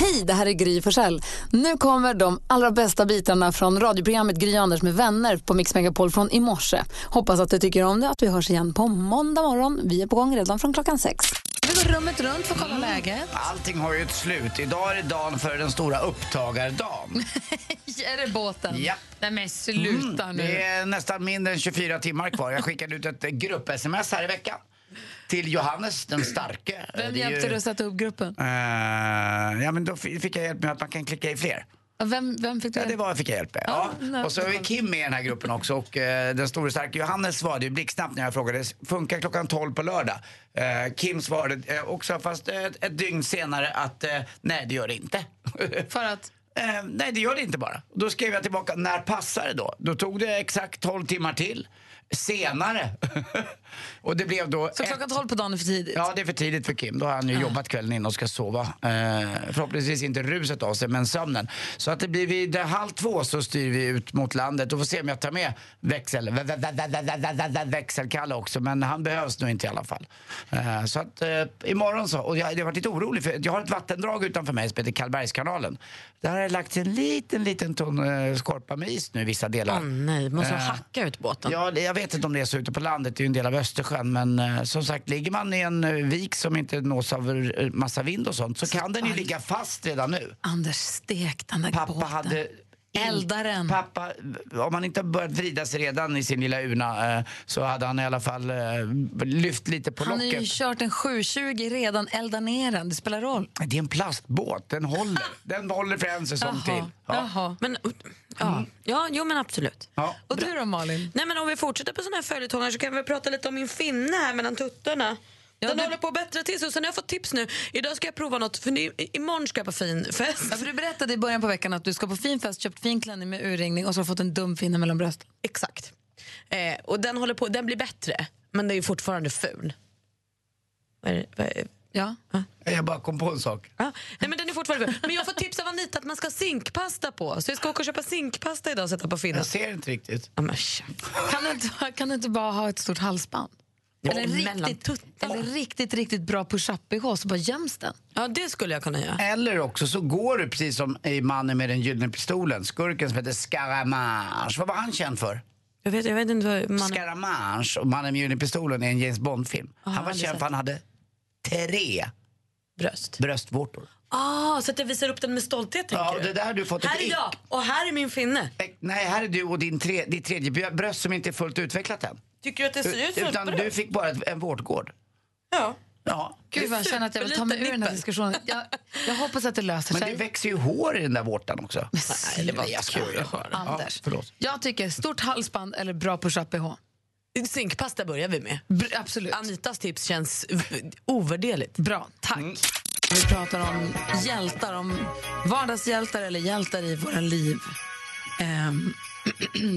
Hej, det här är Gry Forssell. Nu kommer de allra bästa bitarna från radioprogrammet Gry Anders med vänner på Mix Megapol från i morse. Hoppas att du tycker om det att vi hörs igen på måndag morgon. Vi är på gång redan från klockan sex. Vi går rummet runt för att kolla läget. Allting har ju ett slut. Idag är det dagen för den stora upptagardagen. är det båten? Ja. Nej men sluta nu. Det är nästan mindre än 24 timmar kvar. Jag skickade ut ett grupp-sms här i veckan till Johannes den starke. Vem Det är hjälpte ju- dig att sätta upp gruppen? Eh, ja, men då fick jag hjälp med att man kan klicka i fler. Vem, vem fick du? Ja, det var fick jag hjälp med. Ja. nej, Och så är Kim med i den här gruppen också. Och eh, den store starke Johannes svarade ju blixtsnabbt när jag frågade. Funkar klockan 12 på lördag? Eh, Kim svarade eh, också, fast eh, ett dygn senare, att eh, nej, det gör det inte. För att? Eh, nej, det gör det inte bara. Då skrev jag tillbaka, när passar det då? Då tog det exakt 12 timmar till. Senare. Och det blev då så ett... klockan tolv på dagen är för tidigt? Ja, det är för tidigt för Kim. Då har han ju ah. jobbat kvällen innan och ska sova. Eh, förhoppningsvis inte ruset av sig, men sömnen. Så att det blir vid eh, halv två så styr vi ut mot landet och får se om jag tar med växel, växelkalle också. Men han behövs nog inte i alla fall. Eh, så att eh, imorgon så. Och jag, jag varit lite orolig för jag har ett vattendrag utanför mig som heter Karlbergskanalen. Där har det lagt en liten, liten ton eh, skorpa med is nu i vissa delar. Åh oh, nej, måste eh, hacka ut båten? Ja, jag vet inte om det är så ute på landet. Det är ju en del av Östersjön. Men eh, som sagt, ligger man i en eh, vik som inte nås av massa vind och sånt så kan den ju ligga fast redan nu. Anders, stek den där Pappa båten. hade... Eldaren. Pappa, om han inte har börjat vrida sig redan i sin lilla urna eh, så hade han i alla fall eh, lyft lite på Han har locket. ju kört en 720 redan, elda ner den. Det spelar roll. Det är en plastbåt, den håller. Den håller för en säsong till. Ja. Jaha. Men, ja, ja, jo men absolut. Ja. Och du då Malin? Nej men om vi fortsätter på såna här följetonger så kan vi prata lite om min finne här mellan tuttarna. Den du- håller på att bättra till sig sen har jag fått tips nu. Idag ska jag prova något för nu, imorgon ska jag på fin fest. Ja, för du berättade i början på veckan att du ska på fin fest, köpt fin klänning med urringning och så har fått en dum finne mellan brösten. Exakt. Eh, och den håller på, den blir bättre men den är ju fortfarande ful. Vad är det- vad är- Ja. Jag bara kom på en sak. Ja. Nej, men den är fortfarande ful. Men jag får tips av Anita att man ska ha zinkpasta på. Så jag ska åka och köpa zinkpasta idag och sätta på finnen. Jag ser inte riktigt. Ja, men käft. Kan, du inte, kan du inte bara ha ett stort halsband? Ja, Eller riktigt, eller riktigt, riktigt bra push-up-bh så bara göms den. ja, det skulle jag kunna göra. Eller också så går du precis som i Mannen med den gyllene pistolen, skurken som heter Scaramouche. Vad var han känd för? Jag vet, jag vet inte vad man... Scaramouche och Mannen med gyllene pistolen är en James Bond-film. han var känd för att han hade tre Bröst. bröstvårtor. Ah, så att jag visar upp den med stolthet tänker Ja, du? det där har du fått ett Här är jag och här är min finne. Eh, Nej, här är du och din tre, ditt tredje bröst som inte är fullt utvecklat än. Tycker du att det ser ut som Utan ett du bröst? fick bara ett, en vårtgård. Ja. Ja. Gud vad jag känner att jag vill ta mig ur den här diskussionen. Jag, jag hoppas att det löser Men sig. det växer ju hår i den där vårtan också. Nej, det var jag skojar. Anders. Ja, förlåt. Jag tycker stort halsband eller bra push-up-bh. Zinkpasta börjar vi med. Br- absolut. Anitas tips känns ovärderligt. Bra, tack. Vi pratar om hjältar, om vardagshjältar eller hjältar i våra liv. Ehm,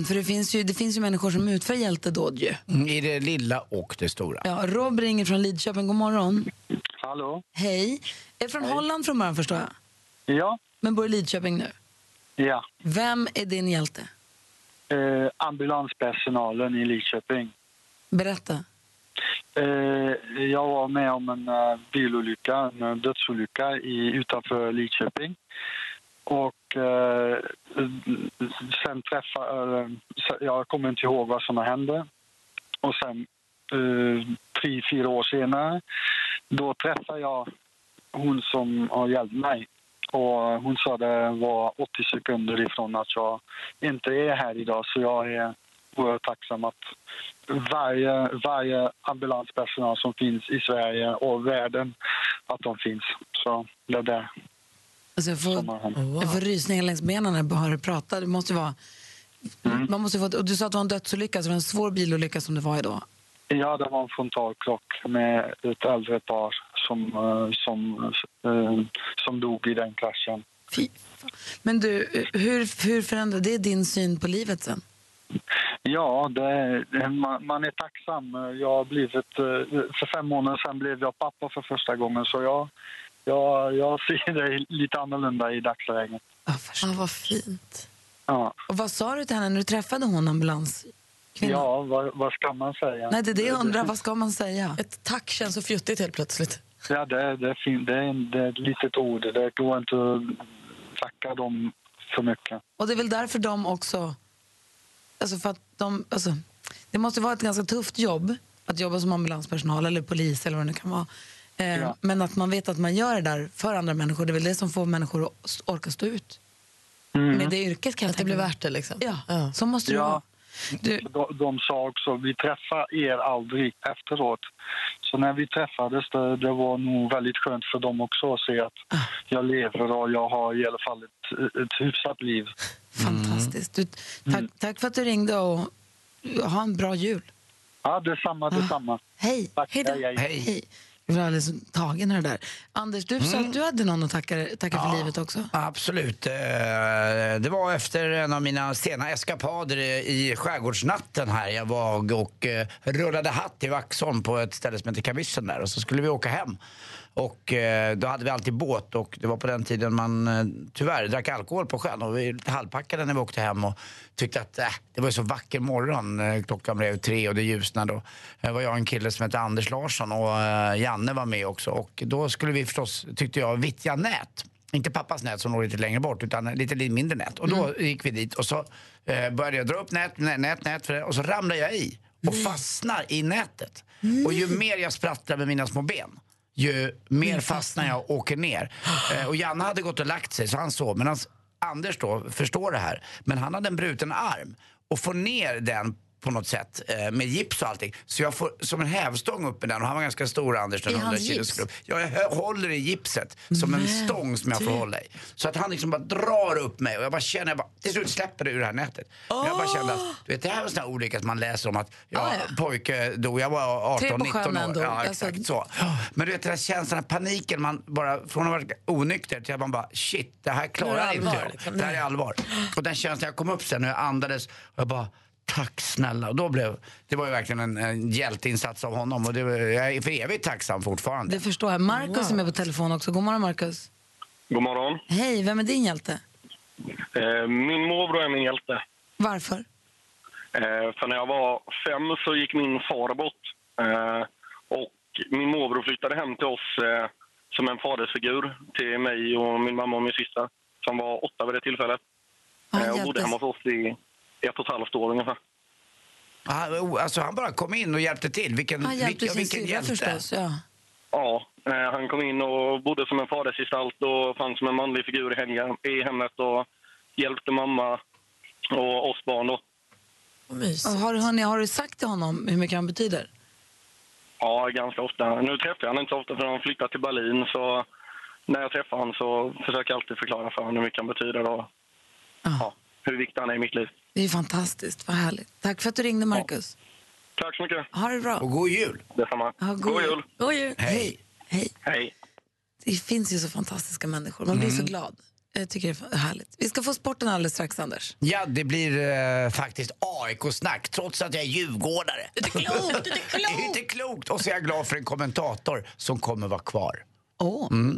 för det finns, ju, det finns ju människor som utför hjältedåd ju. Mm, I det lilla och det stora. Ja, Rob ringer från Lidköping, god morgon. Hallå? Hej. Är från Holland från början förstår jag, Ja, men bor i Lidköping nu. ja. Vem är din hjälte? Eh, ambulanspersonalen i Lidköping. Berätta. Eh, jag var med om en eh, bilolycka, en eh, dödsolycka i, utanför Lidköping. Och eh, sen träffade... Eh, jag kommer inte ihåg vad som hände. Och sen, eh, tre, fyra år senare, då träffade jag hon som har hjälpt mig. Och hon sa det var 80 sekunder ifrån att jag inte är här idag. Så jag är oerhört tacksam att varje, varje ambulanspersonal som finns i Sverige och världen, att de finns. Så det är det Alltså jag, får, hänt. jag får rysningar längs benen när jag hör dig prata. Det måste vara... Man måste få, och du sa att det var en dödsolycka, så det var en svår bilolycka som det var idag. Ja, det var en frontalkrock med ett äldre par som, eh, som, eh, som dog i den kraschen. Fy. Men du, hur, hur förändrade det din syn på livet sen? Ja, det, man, man är tacksam. Jag har blivit, eh, för fem månader sedan blev jag pappa för första gången så jag, jag, jag ser det lite annorlunda i dagsläget. Ja, vad fint. Ja, Och vad sa du till henne när du träffade hon ambulanskvinnan? ja vad, vad ska man säga? Nej, det är det jag undrar. Vad ska man säga? Ett tack känns så fjuttigt helt plötsligt. Ja, det, det, är fint. det, är, en- det är ett litet ord. Det går inte att tacka dem för mycket. Och det är väl därför de också... Alltså för att de, alltså, det måste vara ett ganska tufft jobb att jobba som ambulanspersonal eller polis eller vad det nu kan vara. Eh, Ja. Men att man vet att man gör det där för andra människor, det är väl det som får människor att orka stå ut med det yrket. Kan jag Att det blir värt det liksom. Ja, så måste det Ja. vara. Du, De, de sa också vi träffar er aldrig efteråt. Så när vi träffades det, det var nog väldigt skönt för dem också att se att jag lever och jag har i alla fall ett, ett hyfsat liv. fantastiskt. Du, tack, tack för att du ringde och ha en bra jul. Ja, detsamma, detsamma. Hej. Tack, Hej då. hej, hej. Hej. Jag blev alldeles tagen av det där. Anders, du sa att du hade någon att tacka, tacka för livet också. Absolut. Eh, Det var efter en av mina sena eskapader i skärgårdsnatten här. Jag var och eh, rullade hatt i Vaxholm på ett ställe som heter Kabyssen där och så skulle vi åka hem. Och eh, då hade vi alltid båt och det var på den tiden man eh, tyvärr drack alkohol på sjön och vi var lite halvpackade när vi åkte hem och tyckte att äh, det var så vacker morgon. Eh, Klockan blev tre och det ljusnade. Och, var jag och en kille som hette Anders Larsson och Janne var med också och då skulle vi förstås, tyckte jag, vittja nät. Inte pappas nät som låg lite längre bort utan lite mindre nät. Och då gick vi dit och så började jag dra upp nät, nät, nät, nät för det, och så ramlade jag i och fastnar i nätet. Och ju mer jag sprattlar med mina små ben ju mer fastnar jag och åker ner. Eh, och Janne hade gått och lagt sig så han sov. Men Anders då förstår det här. Men han hade en bruten arm och får ner den på något sätt eh, med gips och allting. Så jag får som en hävstång upp med den och han var ganska stor Anders, den I 100 hans kilos grupp. Ja, jag håller i gipset som en stång som jag får hålla i. Så att han liksom bara drar upp mig och jag bara känner, jag bara, till slut släpper det ur det här nätet. Men jag bara kände att, du vet det här sån här olycka som man läser om att, ja, Ah, ja. pojke dog, jag var Tre 18, på 19 sjön år. ändå. Ja, Alltså- exakt så. Men du vet den här känslan, den här paniken, man bara, från att varit onykter till att man bara, shit, det här klarar är jag inte. liksom. Det här är allvar. Och den känslan, jag kom upp sen och jag andades och jag bara, tack snälla. Och då blev, det var ju verkligen en, en hjälteinsats av honom och det, jag är för evigt tacksam fortfarande. Det förstår jag. Markus är med på telefon också. God morgon, Markus. God morgon. Hej, vem är din hjälte? Eh, Min morbror är min hjälte. Varför? Eh, För när jag var fem så gick min far bort. Eh, Och min morbror flyttade hem till oss som en fadersfigur till mig och min mamma och min syster som var åtta vid det tillfället. Ja, Eh, Och bodde hemma hos oss i ett och ett halvt år ungefär. Han, oh, alltså, han bara kom in och hjälpte till. Vilken, Han hjälpte vilken, sin vilken hjälte. förstås. Ja. Ja, eh, han kom in och bodde som en fadersgestalt och fanns som en manlig figur i hem- i hemmet och hjälpte mamma och oss barn då. Och Har, hörni, har du sagt till honom hur mycket han betyder? Ja, ganska ofta. Nu träffar jag honom inte så ofta för han flyttat till Berlin. Så när jag träffar honom så försöker jag alltid förklara för honom hur mycket han betyder och ja, hur viktig han är i mitt liv. Det är fantastiskt. Vad härligt. Tack för att du ringde, Markus. Tack så mycket. Ha det bra. Och god jul. Detsamma. Ja, god God jul. jul. God jul. Hej. Hej. Hej. Det finns ju så fantastiska människor. Man blir Mm. så glad. Jag tycker det är härligt. Vi ska få sporten alldeles strax, Anders. Ja, det blir eh, faktiskt AIK-snack trots att jag är djurgårdare. Det är klokt, det är klokt. det är inte klokt. Och så är jag glad för en kommentator som kommer vara kvar. Åh. Mm.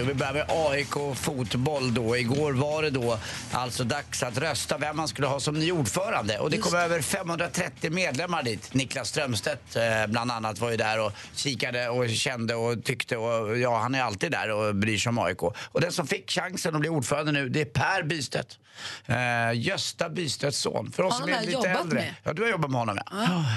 hej. Och vi börjar med AIK fotboll då. Igår var det då alltså dags att rösta vem man skulle ha som ny ordförande. Och det kom över 530 medlemmar dit. Niklas Strömstedt eh, bland annat var ju där och kikade och kände och tyckte. Och, ja, han är alltid där och bryr sig om AIK. Och den som fick chansen att bli ordförande nu, det är Per Bystedt. Eh, Gösta Bystedts son. För oss som är lite äldre. med. Ja, du har jobbat med honom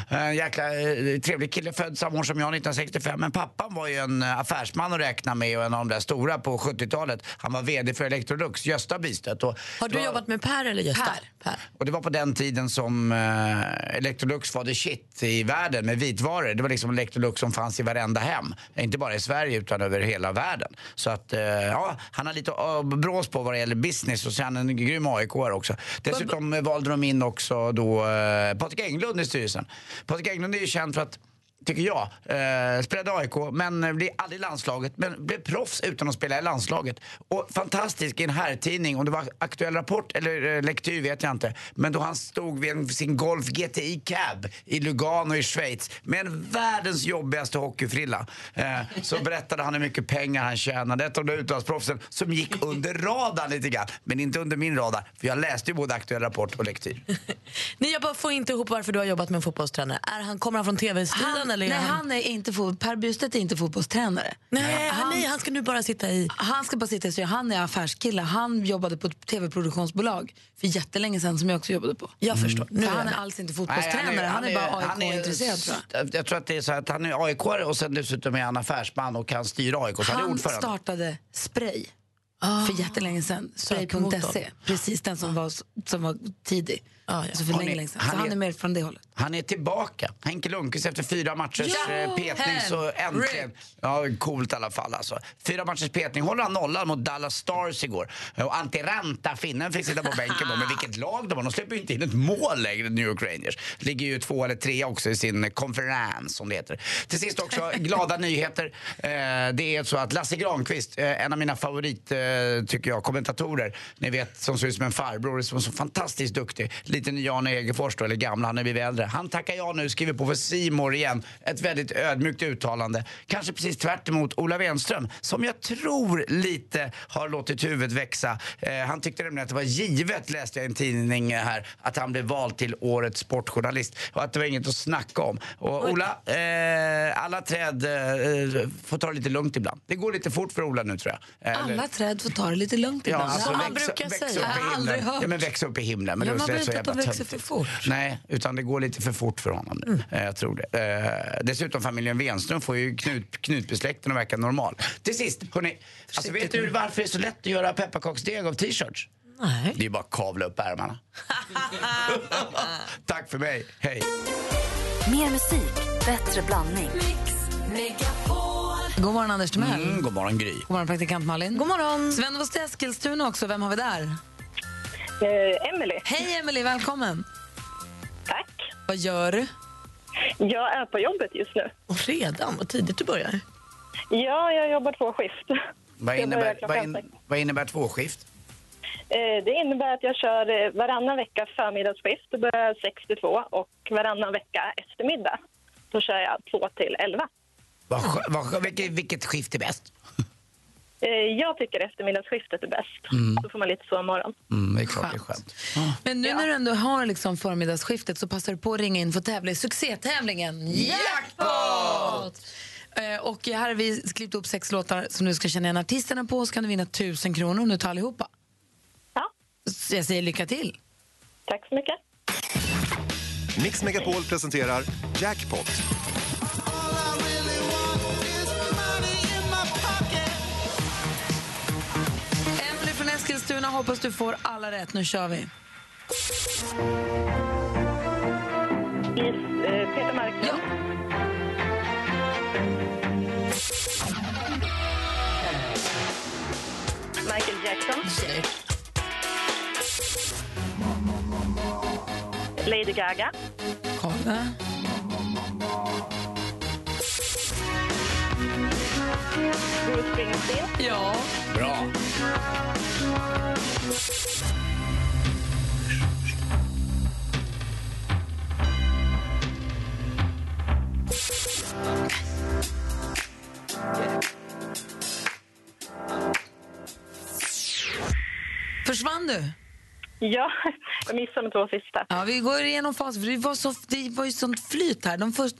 ja. En jäkla eh, trevlig kille, född samma år som jag, 1965. Men pappan var ju en eh, affärsman att räkna med och en av de där stora på 70-talet. Han var VD för Electrolux, Gösta Bystedt. Och Har du var- jobbat med Per eller Gösta? Per. och det var på den tiden som eh, Electrolux var the shit i världen med vitvaror. Det var liksom Electrolux som fanns i varenda hem. Inte bara i Sverige utan över hela världen. Så att, eh, ja, han har lite uh, brås på vad det gäller business och han en grym aik också. Dessutom eh, valde de in också då eh, Patrik Englund i styrelsen. Patrik Englund är ju känd för att tycker jag. Eh, spelade AIK, men blev aldrig landslaget. Men blev proffs utan att spela i landslaget. Och fantastisk i en herrtidning, om det var Aktuell Rapport eller eh, Lektyr vet jag inte. Men då han stod vid sin Golf GTI Cab i Lugano i Schweiz med en världens jobbigaste hockeyfrilla. Eh, så berättade han hur mycket pengar han tjänade. Ett av de utlandsproffsen som gick under radarn lite grann. Men inte under min radar, för jag läste ju både Aktuell Rapport och Lektyr. Nej, jag bara får inte ihop varför du har jobbat med en fotbollstränare. Är han, kommer han från tv-sidan? Han, eller är nej, han är inte Per Bystedt är inte fotbollstränare. Nej, han, nej, han ska nu bara sitta i... Han ska bara sitta i. Han är affärskille. Han jobbade på ett tv-produktionsbolag för jättelänge sedan som jag också jobbade på. Jag förstår. Nu han är är alls inte fotbollstränare. han, är, bara han är- AIK-intresserad tror jag. Jag tror att det är så att han är aik och sen dessutom är han affärsman och kan styra AIK. Så han är Han ordförande. startade Spray för jättelänge sedan. Sökmotorn. Spray.se. Precis den som var, som var tidig. ja. Alltså för länge, ni- länge sedan. han Så han är- är mer från det hållet. Han är tillbaka. Henke Lundqvist efter fyra matchers Ja! eh, petning så äntligen. Ja, coolt i alla fall alltså. Fyra matchers petning håller han nollan mot Dallas Stars igår. Och Antti Ranta, finnen, fick sitta på bänken då. Men vilket lag de har. De släpper ju inte in ett mål längre, New York Rangers. Ligger ju två eller tre också i sin konferens som det heter. Till sist också glada nyheter. Eh, det är så att Lasse Granqvist, eh, en av mina favorit, tycker jag, kommentatorer. Ni vet, som ser ut som en farbror, som är så fantastiskt duktig. Lite ny Jan Egerfors då, eller gamla, han är blivit äldre. Han tackar jag nu, skriver på för Simor igen. Ett väldigt ödmjukt uttalande. Kanske precis tvärt emot Ola Wenström, som jag tror lite har låtit huvudet växa. Eh, han tyckte nämligen att det var givet, läste jag i en tidning här, att han blev vald till årets sportjournalist. Och att det var inget att snacka om. Och Ola, eh, alla träd eh, får ta det lite lugnt ibland. Det går lite fort för Ola nu tror jag. Eh, Alla träd får ta det lite lugnt Ja, ibland. alltså Ja, växa, brukar växa säga. upp Jag i har aldrig himlen. hört. Ja, men växa upp i himlen. Men Ja, man så inte att de växer för fort. Nej, utan det går lite för fort för honom nu. Eh, Jag tror det. Eh, dessutom familjen Wenström får ju knut, Knutbysläkten att verka normal. Till sist, hörni. Alltså, vet du varför det är så lätt att göra pepparkaksdeg av t-shirts? Nej. Det är bara att kavla upp ärmarna. Tack för mig. Hej. Mer musik, bättre blandning. God morgon Anders Timell. Mm, god morgon Gry. God morgon praktikant Malin. God morgon. Sven var till Eskilstuna också. Vem har vi där? Eh, Emily, Hej Emily, välkommen. Vad gör du? Jag är på jobbet just nu. Och redan? Vad tidigt du börjar. Ja, jag jobbar två skift. Vad innebär, vad, in, vad innebär tvåskift? Eh, Det innebär att jag kör eh, varannan vecka förmiddagsskift. Då börjar jag 6 till 2 och varannan vecka eftermiddag. Då kör jag 2 till 11. Vad, vad, vilket, vilket skift är bäst? Eh, Jag tycker eftermiddagsskiftet är bäst. Då får man lite sovmorgon. Mm, det är klart det är skönt. Men nu när du ändå har liksom förmiddagsskiftet så passar du på att ringa in för att tävla i succétävlingen Jackpot! Eh, Och här har vi klippt upp sex låtar som du ska känna igen artisterna på så kan du vinna tusen kronor om du tar allihopa. Ja, Så jag säger lycka till. tack så mycket. Mix Megapol presenterar Jackpot. Eskilstuna, hoppas du får alla rätt. Nu kör vi. Eh, Peter Marklund. Ja. Michael Jackson. Lady Gaga. Kolla. Bruce Springsteen. Ja. Bra. De två sista. Ja, vi går igenom fas, det var, så, det var ju sånt flyt här. De först,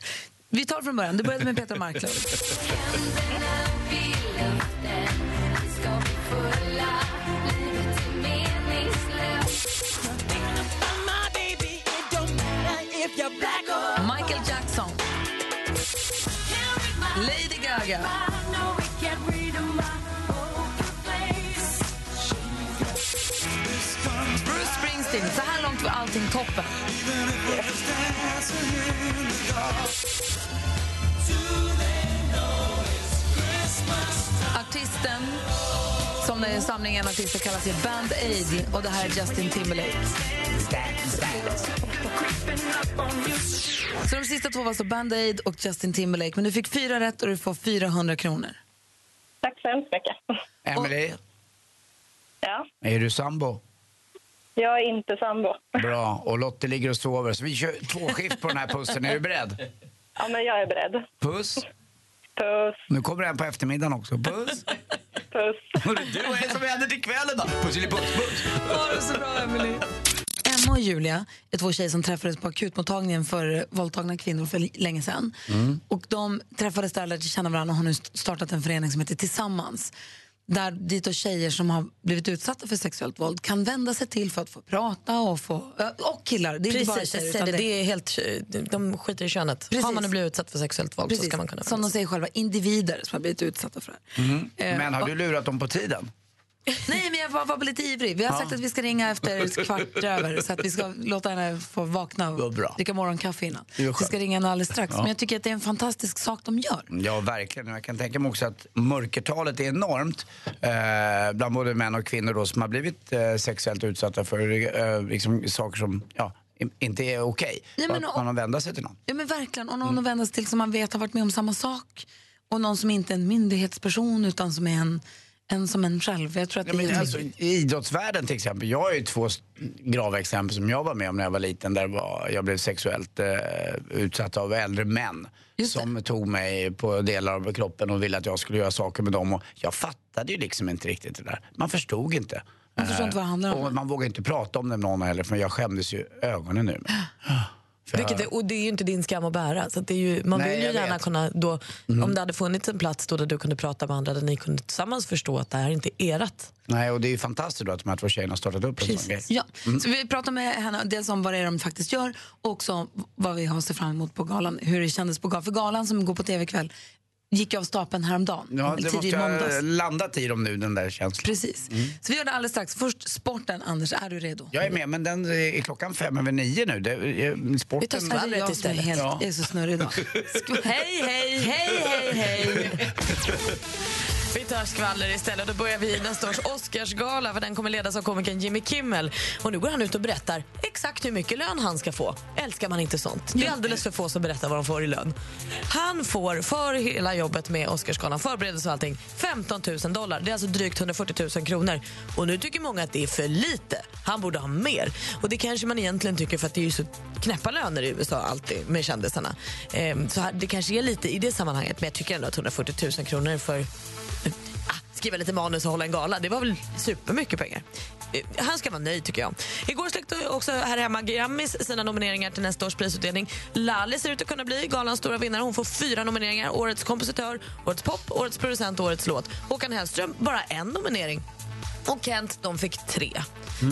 vi tar från början. Det började med Peter Marklund. Michael Jackson. Lady Gaga. Allting toppen. Artisten som den samlingen artister kallar sig Band Aid och det här är Justin Timberlake. Så de sista två var alltså Band Aid och Justin Timberlake. Men du fick fyra rätt och du får 400 kronor. Tack så hemskt mycket. Emily, Ja, är du sambo? Jag är inte sambo. Bra. Och Lotte ligger och sover. Så vi kör två skift på den här pussen. Är du beredd? Ja, men jag är beredd. Puss. Puss, Nu kommer en på eftermiddagen också. Puss. puss. Hörru, du, vad är det som händer till kvällen då? Puss eller puss, puss. Ha det så bra, Emily. Emma och Julia är två tjejer som träffades på akutmottagningen för våldtagna kvinnor för länge sedan. Och de träffades där och lärde känna varandra och har nu startat en förening som heter Tillsammans. Där dit och tjejer som har blivit utsatta för sexuellt våld kan vända sig till för att få prata och få... Och killar, det är inte bara Precis, tjejer. utan det, det är helt, de skiter i könet. Precis. Har man blivit utsatt för sexuellt våld så Precis, ska man kunna som de säger själva, individer som har blivit utsatta för det här. Mm. Eh, Men har du lurat dem på tiden? Nej, men jag var, var lite ivrig. Vi har sagt att vi ska ringa efter kvart över så att vi ska låta henne få vakna och bra. dricka morgonkaffe innan. Vi ska ringa henne alldeles strax. Men jag tycker att det är en fantastisk sak de gör. Ja, verkligen. Jag kan tänka mig också att mörkertalet är enormt eh, bland både män och kvinnor då, som har blivit eh, sexuellt utsatta för eh, liksom, saker som ja, inte är okej. Nej, men att man har vända sig till någon. Ja, men verkligen. Och någon Mm. att vända sig till som man vet har varit med om samma sak. Och någon som inte är en myndighetsperson utan som är en, en som en själv. Jag tror att Ja, men alltså. I idrottsvärlden till exempel. Jag har ju två grava exempel som jag var med om när jag var liten. Där var, jag blev sexuellt eh, utsatt av äldre män. Som tog mig på delar av kroppen och ville att jag skulle göra saker med dem. Och jag fattade ju liksom inte riktigt det där. Man förstod inte. Man förstår inte vad det handlar om. Och man vågade inte prata om det med någon heller för jag skämdes ju ögonen. För Vilket är, och det är ju inte din skam att bära. Så att det är ju, man Nej, vill ju gärna vet. kunna, då, Mm. om det hade funnits en plats då där du kunde prata med andra, där ni kunde tillsammans förstå att det här inte är ert. Nej, och det är ju fantastiskt då att de här två tjejerna har startat upp en sån grej. Ja, Mm. så vi pratar med henne dels om vad det är de faktiskt gör och också om vad vi har att se fram emot på galan. Hur det kändes på galan. För galan som går på tv ikväll gick av stapeln häromdagen. Ja, det tidig måste måndags. ha landat i dem nu, den där känslan. Precis. Så vi gör det alldeles strax. Först sporten. Anders, är du redo? Jag är med, men den är klockan fem över nio nu. Det, är- sporten... Vi tar skvallret jag som är helt, Ja. jag är så snurrig idag. Hej, hej, hej, hej, hej! Vi tar skvaller istället. Då börjar vi i nästa års Oscarsgala för den kommer ledas av komikern Jimmy Kimmel. Och nu går han ut och berättar exakt hur mycket lön han ska få. Älskar man inte sånt? Det är alldeles för få som berättar vad de får i lön. Han får för hela jobbet med Oscarsgalan, förberedelse och allting, 15 000 dollar. Det är alltså drygt 140 000 kronor. Och nu tycker många att det är för lite. Han borde ha mer. Och det kanske man egentligen tycker för att det är ju så knäppa löner i USA alltid med kändisarna. Ehm, så det kanske är lite i det sammanhanget, men jag tycker ändå att 140 000 kronor för skriva lite manus och hålla en gala. Det var väl supermycket pengar. Eh, han ska vara nöjd tycker jag. Igår släckte också här hemma Grammis sina nomineringar till nästa års prisutdelning. Lalli ser ut att kunna bli galans stora vinnare. Hon får fyra nomineringar. Årets kompositör, Årets pop, Årets producent och Årets låt. Håkan Hellström bara en nominering. Och Kent de fick tre.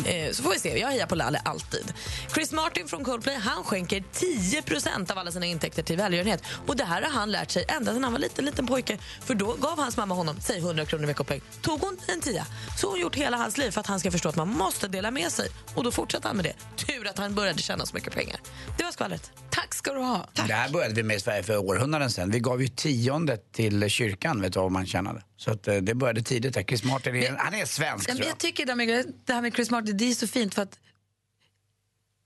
Eh, så får vi se. Jag hejar på Lalle alltid. Chris Martin från Coldplay han skänker 10% av alla sina intäkter till välgörenhet. Och det här har han lärt sig ända sedan han var liten, liten pojke. För då gav hans mamma honom, säg 100 kronor i veckopeng. Tog hon en tia. Så har hon gjort hela hans liv för att han ska förstå att man måste dela med sig. Och då fortsatte han med det. Tur att han började tjäna så mycket pengar. Det var skvallret. Tack ska du ha. Det här började vi med i Sverige för århundraden sedan. Vi gav ju tiondet till kyrkan, vet du vad man tjänade. Så att, eh, det började tidigt där. Chris Martin, är, han är svensk tror men jag. jag tycker det, med, det här med Chris Martin, det är så fint för att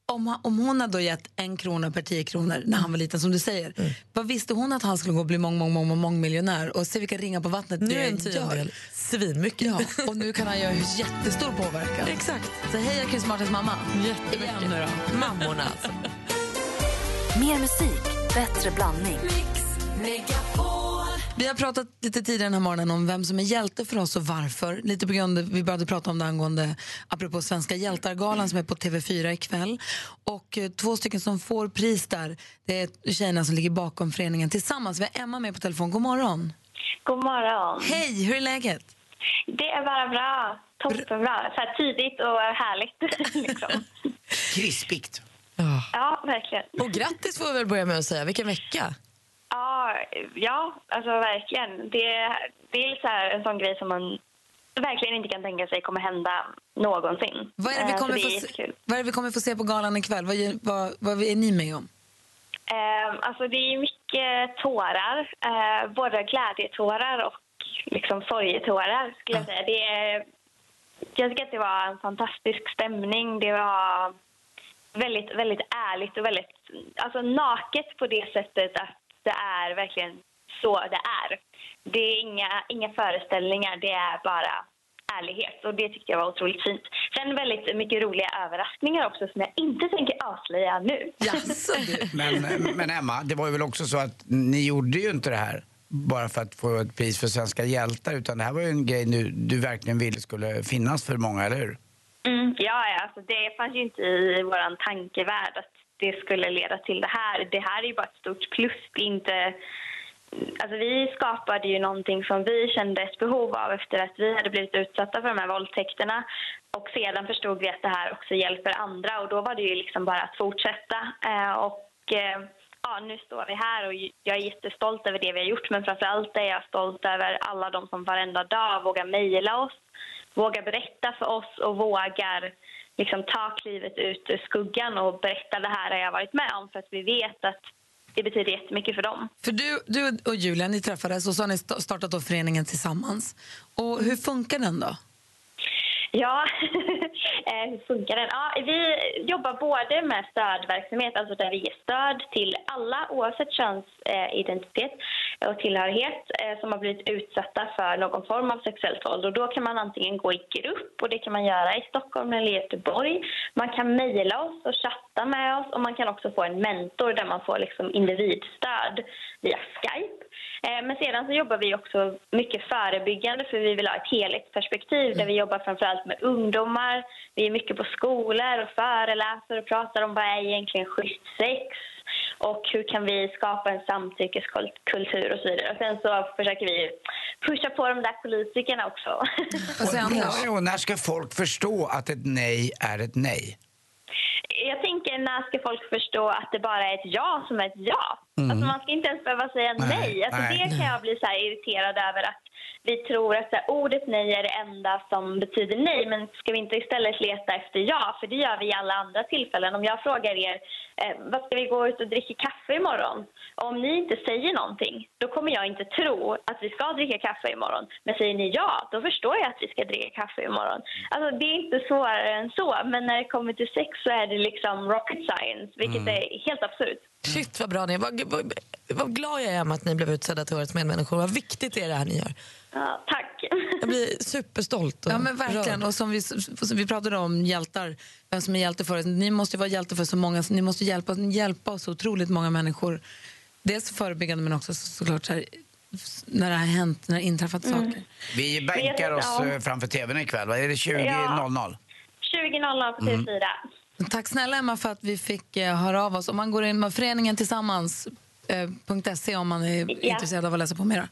om, han- om hon hade då gett en krona per tio kronor när han var liten, som du säger, Mm. vad visste hon att han skulle gå och bli mång, mång, mång, mång, mångmiljonär och se vilka ringar på vattnet Nu det är en gör. tiondel svinmycket. Ja, och nu kan han göra jättestor påverkan. Exakt. Så heja Chris Martins mamma. Jättemycket. Igen nu då. Mammorna alltså. Mer musik, bättre blandning. Vi har pratat lite tidigare den här morgonen om vem som är hjälte för oss och varför. Lite på grund av, vi började prata om det angående, apropå Svenska hjältargalan som är på TV4 ikväll. Och eh, två stycken som får pris där, det är tjejerna som ligger bakom föreningen tillsammans. Vi har Emma med på telefon. God morgon. God morgon. Hej, hur är läget? Det är bara bra. Toppenbra. Så här tidigt och härligt. liksom. Krispigt. Ja, verkligen. Och grattis får vi väl börja med att säga. Vilken vecka. Ja, ja alltså verkligen. Det, det är så här en sån grej som man verkligen inte kan tänka sig kommer hända någonsin. Vad är det vi Eh, kommer, det få, se, vad är vi kommer få se på galan ikväll? Vad, vad, vad är ni med om? Eh, alltså det är mycket tårar. Eh, både glädjetårar och liksom sorgetårar skulle jag säga. Det är, jag tycker att det var en fantastisk stämning. Det var väldigt, väldigt ärligt och väldigt alltså naket på det sättet att det är verkligen så det är. Det är inga, inga föreställningar, det är bara ärlighet och det tyckte jag var otroligt fint. Sen väldigt mycket roliga överraskningar också som jag inte tänker avslöja nu. Men, men Emma, det var ju väl också så att ni gjorde ju inte det här bara för att få ett pris för svenska hjältar utan det här var ju en grej nu du verkligen ville skulle finnas för många, eller hur? Mm, ja, ja, alltså det fanns ju inte i vår tankevärld att det skulle leda till det här. Det här är ju bara ett stort plus. Det är inte... Alltså vi skapade ju någonting som vi kände ett behov av efter att vi hade blivit utsatta för de här våldtäkterna. Och sedan förstod vi att det här också hjälper andra och då var det ju liksom bara att fortsätta. Eh, och eh, ja, nu står vi här och jag är jättestolt över det vi har gjort men framför allt är jag stolt över alla de som varenda dag vågar mejla oss, vågar berätta för oss och vågar liksom ta klivet ut ur skuggan och berätta det här har jag varit med om för att vi vet att det betyder jättemycket för dem. För du, du och Julia, ni träffades och så har ni startat då föreningen tillsammans. Och hur funkar den då? Ja, eh, hur funkar den? Ja, vi jobbar både med stödverksamhet, alltså där vi ger stöd till alla oavsett könsidentitet och tillhörighet eh, som har blivit utsatta för någon form av sexuellt våld. Och då kan man antingen gå i grupp och det kan man göra i Stockholm eller Göteborg. Man kan mejla oss och chatta med oss och man kan också få en mentor där man får liksom individstöd via Skype. Eh, Men sedan så jobbar vi också mycket förebyggande för vi vill ha ett helhetsperspektiv där vi jobbar framförallt med ungdomar. Vi är mycket på skolor och föreläser och pratar om vad är egentligen schysst sex och hur kan vi skapa en samtyckeskultur och så vidare. Och sen så försöker vi pusha på de där politikerna också. Och, och när ska folk förstå att ett nej är ett nej? När ska folk förstå att det bara är ett ja som är ett ja? Mm. Alltså man ska inte ens behöva säga Nej, nej. Alltså nej. Det kan jag bli så irriterad över att vi tror att här, ordet nej är det enda som betyder nej. Men ska vi inte istället leta efter ja? För det gör vi i alla andra tillfällen. Om jag frågar er, eh, vad ska vi gå ut och dricka kaffe imorgon? Och om ni inte säger någonting, då kommer jag inte tro att vi ska dricka kaffe imorgon. Men säger ni ja, då förstår jag att vi ska dricka kaffe imorgon. Alltså det är inte svårare än så. Men när det kommer till sex så är det liksom rocket science, vilket Mm. är helt absurt. Shit vad bra ni är. Vad, vad, vad glad jag är med att ni blev utsedda till Årets medmänniskor. Vad viktigt är det här ni gör. Ja, tack. Jag blir superstolt. Och Ja, men verkligen. rörd. Och som vi, som vi pratade om hjältar, vem som är hjälte för oss. Ni måste vara hjälte för så många, ni måste hjälpa, hjälpa oss otroligt många människor. Dels förebyggande men också så, såklart så här, när det har hänt, när det har inträffat Mm. saker. Vi bänkar oss Ja. eh, framför tvn ikväll, va? Är det 20.00? Ja. 20.00 på Mm. TV4. Tack snälla Emma för att vi fick eh, höra av oss. Om man går in med föreningen tillsammans eh, .se om man är Ja. intresserad av att läsa på mera.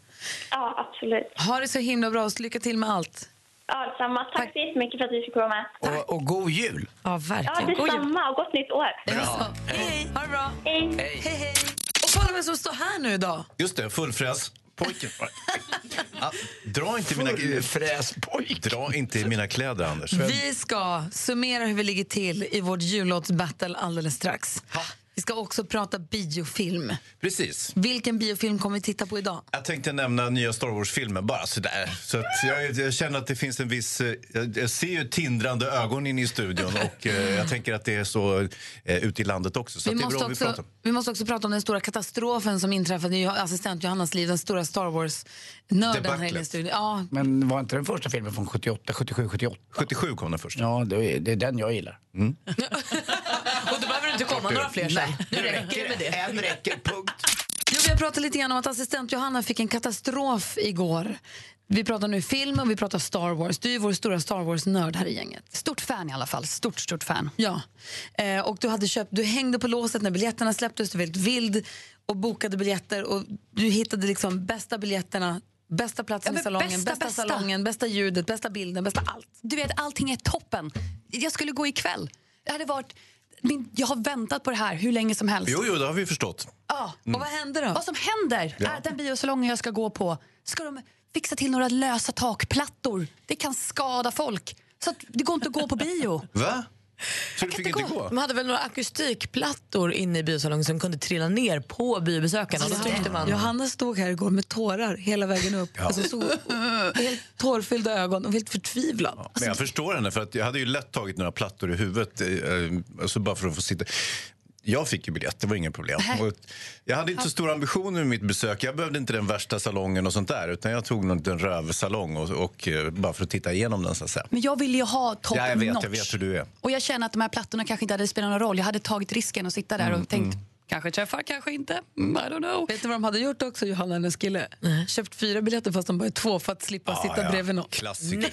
Ja, absolut. Ha det så himla bra och lycka till med allt. Ja, detsamma. Tack så jättemycket för att vi fick vara med. Och, och god jul! Ja, Ja, detsamma och gott nytt år. Bra. Hej, ha det bra. Hej. hej, hej. Och kolla vem som står här nu idag. Just det, fullfräs. Pojken. Dra inte mina Dra inte i mina kläder, Anders. Vi ska summera hur vi ligger till i vårt jullåtsbattle alldeles strax. Vi ska också prata biofilm. Precis. Vilken biofilm kommer vi titta på idag? Jag tänkte nämna nya Star Wars-filmen, bara sådär. Så att jag, jag känner att det finns en viss... eh, Jag, jag ser ju tindrande ögon inne i studion och eh, jag tänker att det är så eh, ute i landet också. Så Vi att det är måste, bra vi pratar också, om. vi måste också prata om den stora katastrofen som inträffade i assistent Johannas liv, den stora Star Wars-nörden här i studion. Ja, Men var inte den första filmen från 78, 77, 78? 77 kom den först. Ja, det är, det är den jag gillar. Och då behöver det inte komma några fler sen. Nu räcker det med det. En räcker, punkt. Jo, vi har pratat lite grann om att assistent Johanna fick en katastrof igår. Vi pratar nu film och vi pratar Star Wars. Du är vår stora Star Wars-nörd här i gänget. Stort fan i alla fall. Stort, stort fan. Ja. Eh, och du, hade köpt, du hängde på låset när biljetterna släpptes, du var väldigt vild och bokade biljetter och du hittade liksom bästa biljetterna, bästa platsen Ja, i salongen, bästa, bästa, bästa. salongen, bästa ljudet, bästa bilden, bästa allt. Du vet, allting är toppen. Jag skulle gå ikväll. Det hade varit... Min, jag har väntat på det här hur länge som helst. Jo, jo, det har vi förstått. Ja. Mm. Och vad hände då? Vad som händer Ja. är att den biosalongen jag ska gå på ska de fixa till några lösa takplattor. Det kan skada folk. Så att det går inte att gå på bio. Va? Så du fick inte gå? De hade väl några akustikplattor inne i biosalongen som kunde trilla ner på biobesökarna. Och då tyckte man... Johanna stod här igår med tårar hela vägen upp. Ja. Alltså, stod helt tårfyllda ögon och helt förtvivlad. Men jag förstår henne, för att jag hade ju lätt tagit några plattor i huvudet eh, alltså bara för att få sitta. Jag fick ju biljett, det var inget problem. Och jag hade inte så stora ambitioner med mitt besök. Jag behövde inte den värsta salongen och sånt där. Utan jag tog någon liten rövsalong och, och, eh, bara för att titta igenom den så att säga. Men jag ville ju ha top Ja, jag vet, notch. jag vet hur du är. Och jag känner att de här plattorna kanske inte hade spelat någon roll. Jag hade tagit risken att sitta där Mm, och tänkt kanske träffar, kanske inte. Mm, I don't know. Vet du vad de hade gjort också, Johanna, hennes kille? Köpt fyra biljetter fast de bara är två för att slippa Ja, sitta ja. bredvid någon. Klassiker.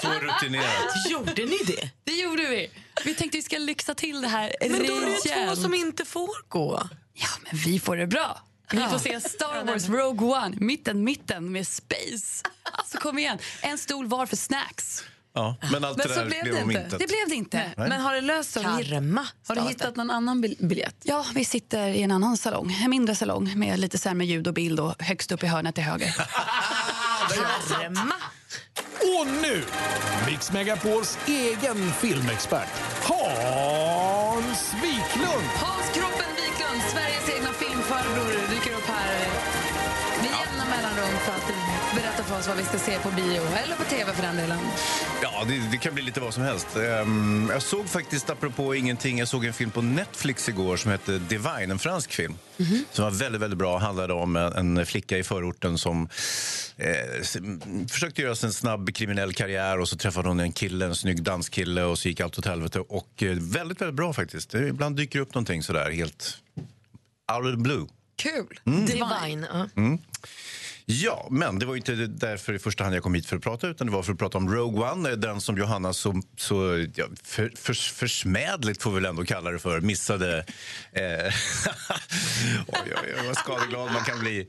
Så rutinerat. Gjorde ni det? Det gjorde vi. Vi tänkte vi ska lyxa till det här Men då är det ju två som inte får gå. Ja, men vi får det bra. Vi får se Star Wars Rogue One, mitten, mitten med Space. Alltså kom igen, en stol var för snacks. Ja, men allt Men det så där blev det om inte. intet. Det blev det inte. Nej. Men har det löst sig? Har du hitt- Karma. Har du hittat någon annan bil- biljett? Ja, vi sitter i en annan salong, en mindre salong med lite sämre ljud och bild och högst upp i hörnet till höger. Karma. Och nu, Mix Megapols egen filmexpert, Hans Wiklund. Hans Kroppen Wiklund, Sveriges egna filmfarbror, dyker upp här oss vad vi ska se på bio, eller på tv för den delen. Ja, det, det kan bli lite vad som helst. Ehm, jag såg faktiskt, apropå ingenting, jag såg en film på Netflix igår som hette Divine, en fransk film. Som var väldigt, väldigt bra. handlade om en, en flicka i förorten som eh, försökte göra en snabb kriminell karriär och så träffade hon en kille, en snygg danskille och så gick allt åt helvete. Och eh, väldigt, väldigt bra faktiskt. Det, ibland dyker upp någonting sådär helt out of the blue. Kul! Mm. Divine. Mm. Ja, men det var inte därför i första hand jag kom hit för att prata utan det var för att prata om Rogue One, eh, den som Johanna så, så ja, för, för, försmädligt får vi väl ändå kalla det för, missade. Eh, oj, oj, oj, vad skadeglad man kan bli.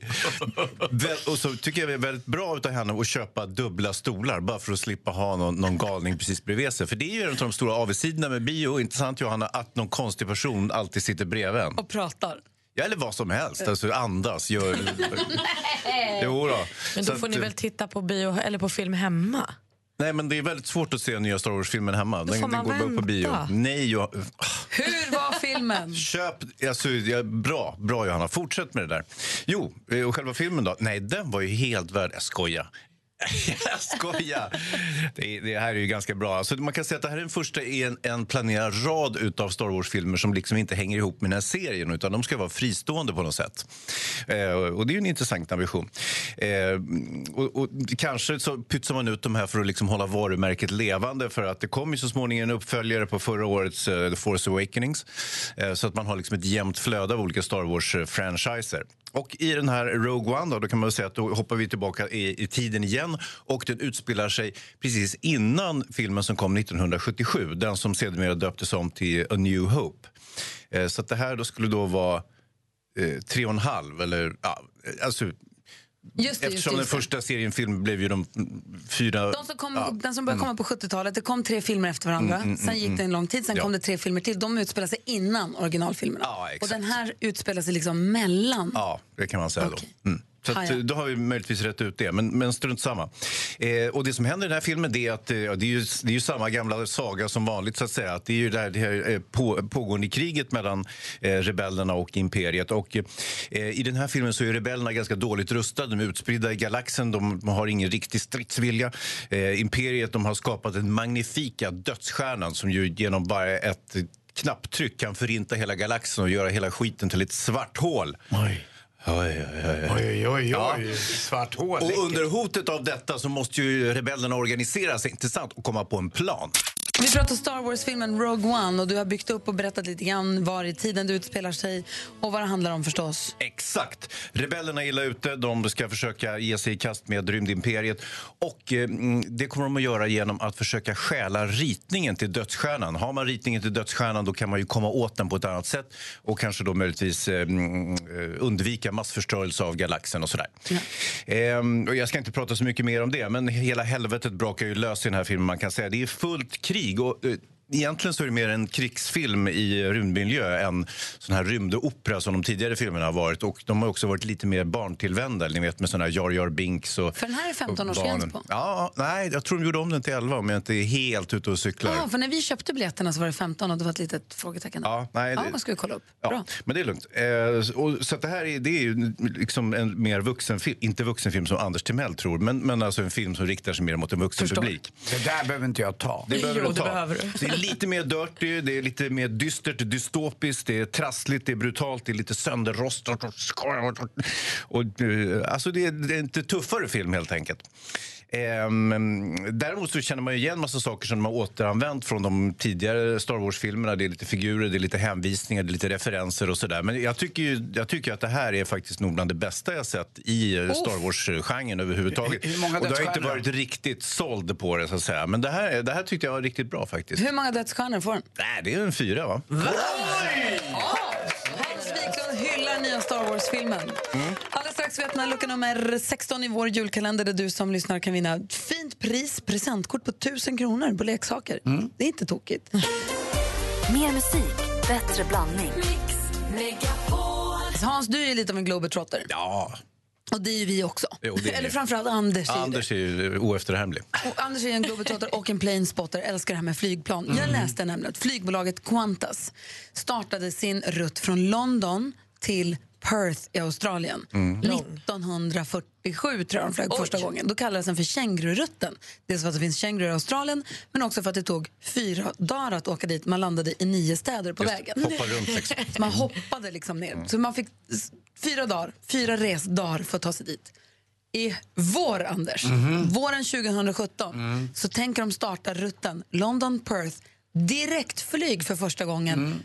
Och så tycker jag det är väldigt bra av henne att köpa dubbla stolar bara för att slippa ha någon, någon galning precis bredvid sig. För det är ju en av de stora avigsidorna med bio, intressant Johanna, att någon konstig person alltid sitter bredvid en. Och pratar. Ja, eller vad som helst. Alltså andas, gör... Jo då. Men Så då får att, ni väl titta på bio eller på film hemma? Nej, men det är väldigt svårt att se nya Star Wars-filmen hemma. Då får man går bara upp på bio. vänta. Nej, jag... Hur var filmen? Köp... Alltså, ja, bra, bra Johanna. Fortsätt med det där. Jo, eh, och själva filmen då? Nej, den var ju helt värd... Jag skojar. Jag skojar! Det, det här är ju ganska bra. Alltså, man kan säga att det här är den första i en, en planerad rad utav Star Wars-filmer som liksom inte hänger ihop med den här serien utan de ska vara fristående på något sätt. Eh, och det är ju en intressant ambition. Eh, och, och kanske så pytsar man ut de här för att liksom hålla varumärket levande för att det kom ju så småningom en uppföljare på förra årets eh, The Force Awakenings eh, så att man har liksom ett jämnt flöde av olika Star Wars-franchiser. Eh, och i den här Rogue One då, då kan man säga att då hoppar vi tillbaka i, i tiden igen och den utspelar sig precis innan filmen som kom 1977, den som sedermera döptes om till A New Hope. Eh, så att det här då skulle då vara eh, tre och en halv, eller ja, alltså Just det, just Eftersom det, den just det. första serien film blev ju de mm, fyra... De som kom, ja, Den som började komma på 70-talet, det kom tre filmer efter varandra. Mm, mm, sen gick mm, det en lång tid, sen ja. kom det tre filmer till. De utspelar sig innan originalfilmerna. Ja, och den här utspelar sig liksom mellan. Ja, det kan man säga då. Mm. Så Ah, att, ja. då har vi möjligtvis rätt ut det, men, men strunt samma. Eh, och det som händer i den här filmen det är att eh, det är ju, det är ju samma gamla saga som vanligt. så att säga. Att det är ju det här, det här eh, på, pågående kriget mellan eh, rebellerna och imperiet. Och, eh, I den här filmen så är rebellerna ganska dåligt rustade. De är utspridda i galaxen, de har ingen riktig stridsvilja. Eh, imperiet de har skapat den magnifika dödsstjärnan som ju genom bara ett knapptryck kan förinta hela galaxen och göra hela skiten till ett svart hål. Oj. Oj, oj, oj. Oj, oj, Ja. oj. Svart hål. Och under hotet av detta så måste ju rebellerna organisera sig inte sant? och komma på en plan. Vi pratar Star Wars-filmen Rogue One och du har byggt upp och berättat lite grann var i tiden det utspelar sig och vad det handlar om förstås. Exakt. Rebellerna är illa ute. De ska försöka ge sig i kast med rymdimperiet. Och eh, mm, Det kommer de att göra genom att försöka stjäla ritningen till dödsstjärnan. Har man ritningen till dödsstjärnan då kan man ju komma åt den på ett annat sätt och kanske då möjligtvis eh, mm, eh, undvika massförstörelse av galaxen och sådär. Ehm, och jag ska inte prata så mycket mer om det, men hela helvetet brakar ju lös i den här filmen. Man kan säga Det är fullt krig. Och, eh, egentligen så är det mer en krigsfilm i rymdmiljö än sån här rymdopera som de tidigare filmerna har varit. Och de har också varit lite mer barntillvända, ni vet med såna här Jar Jar Binks och För den här är 15 och års gräns på. Ja, nej, jag tror de gjorde om den till 11 om jag inte är helt ute och cyklar. Ja, för när vi köpte biljetterna så var det 15 och det var ett litet frågetecken. Ja, nej, ja det- man ska vi kolla upp. Ja, men det är lugnt. Eh, och, så att det här är, det är ju liksom en mer vuxenfilm, inte vuxenfilm som Anders Timell tror, men, men alltså en film som riktar sig mer mot en vuxen publik. Det där behöver inte jag ta. Det behöver Jo, du det ta. behöver du. Det är lite mer dirty, det är lite mer dystert, dystopiskt, det är trassligt, det är brutalt, det är lite sönderrostat. Och, och, eh, alltså det är, det är en lite tuffare film helt enkelt. Ehm, däremot så känner man ju igen massa saker som de har återanvänt från de tidigare Star Wars-filmerna. Det är lite figurer, det är lite hänvisningar, det är lite referenser och sådär. Men jag tycker, ju, jag tycker att det här är faktiskt nog bland det bästa jag sett i eh, Star Wars-genren överhuvudtaget. Hur- hur många och det har inte varit riktigt såld på det så att säga. Men det här, det här tyckte jag var riktigt bra faktiskt. Hur många dödsstjärnor får den? Nej, det är en fyra va? Hans Wiklund hyllar nya Star Wars-filmen. Mm. Strax vi öppnar lucka nummer 16 i vår julkalender där du som lyssnar kan vinna ett fint pris, presentkort på 1000 kronor på leksaker. Mm. Det är inte tokigt. Mer musik, bättre blandning. Hans, du är lite av en globetrotter. Ja. Och det är ju vi också. Jo, det är Eller framförallt Anders. är ju det. Anders är ju oefterhärmlig. Och Anders är en globetrotter och en planespotter, älskar det här med flygplan. Jag Mm. läste nämligen att flygbolaget Qantas startade sin rutt från London till Perth i Australien. Mm. 1947 tror jag de flög första gången. Då kallades den för kängururutten. Dels för att det finns kängurur i Australien men också för att det tog fyra dagar att åka dit. Man landade i nio städer på Just, vägen. hoppa runt liksom. Man hoppade liksom ner. Så man fick fyra dagar, fyra resdagar för att ta sig dit. I vår, Anders, Mhm. våren 2017 Mm. så tänker de starta rutten London-Perth direktflyg för första gången Mm.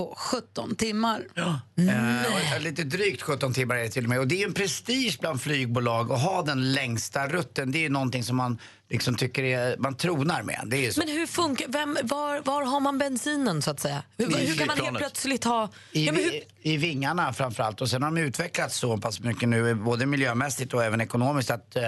På 17 timmar. Eh, och lite drygt 17 timmar är det till och med. Och det är ju en prestige bland flygbolag att ha den längsta rutten. Det är ju någonting som man liksom tycker är, man tronar med. Det är så. Men hur funkar, vem, var, var har man bensinen så att säga? Hur, I hur kan man helt plötsligt ha... I, Ja, men hur, i, I vingarna framförallt. Och sen har de utvecklats så pass mycket nu, både miljömässigt och även ekonomiskt, att eh,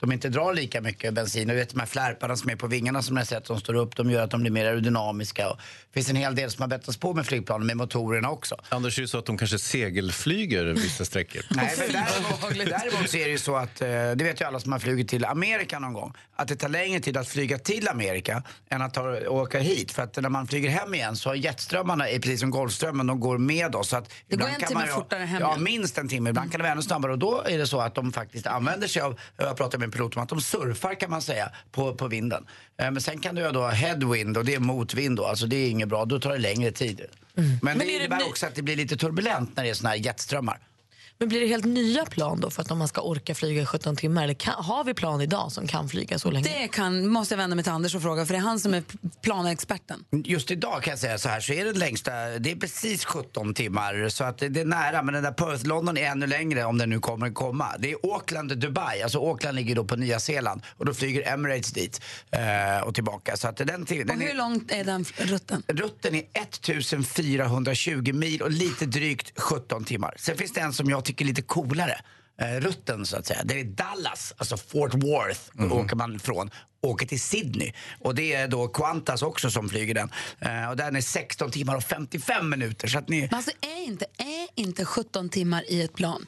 de inte drar lika mycket bensin. Och vet de här flärparna som är på vingarna som ni har sett, som står upp, de gör att de blir mer aerodynamiska. Och det finns en hel del som har bettats på med flygplanen, med motorerna också. Anders, är det så att de kanske segelflyger vissa sträckor? Nej, men däremot, däremot så är det ju så att, eh, det vet ju alla som har flugit till Amerika någon gång, att det tar längre tid att flyga till Amerika än att ta, åka hit. För att när man flyger hem igen så har jetströmmarna, precis som Golfströmmen, de går med oss. Så att Det går en kan timme man fortare hem Ja, minst en timme. Ibland kan det vara ännu snabbare. Och då är det så att de faktiskt använder sig av, jag pratat med en pilot om att de surfar kan man säga på, på vinden. Eh, Men sen kan du ha då headwind och det är motvind då, alltså det är inget bra, då tar det längre tid. Men, Men det är det innebär ny- också att det blir lite turbulent när det är såna här jetströmmar. Men blir det helt nya plan då för att om man ska orka flyga i 17 timmar? Eller kan, har vi plan idag som kan flyga så länge? Det kan, måste jag vända mig till Anders och fråga för det är han som är planexperten. Just idag kan jag säga så här så är den längsta, det är precis 17 timmar så att det det är nära men den där Perth-London är ännu längre om den nu kommer komma. Det är Auckland, Dubai, alltså Auckland ligger då på Nya Zeeland och då flyger Emirates dit eh, och tillbaka. Så att den, till- Och den hur är, långt är den rutten? rutten är 1420 mil och lite drygt 17 timmar. Sen finns det en som jag tycker är lite coolare. Eh, rutten så att säga. Det är Dallas, alltså Fort Worth åker man från. Åker till Sydney. Och det är då Qantas också som flyger den. Eh, och den är 16 timmar och 55 minuter. Så att ni... Men alltså är inte, är inte 17 timmar i ett plan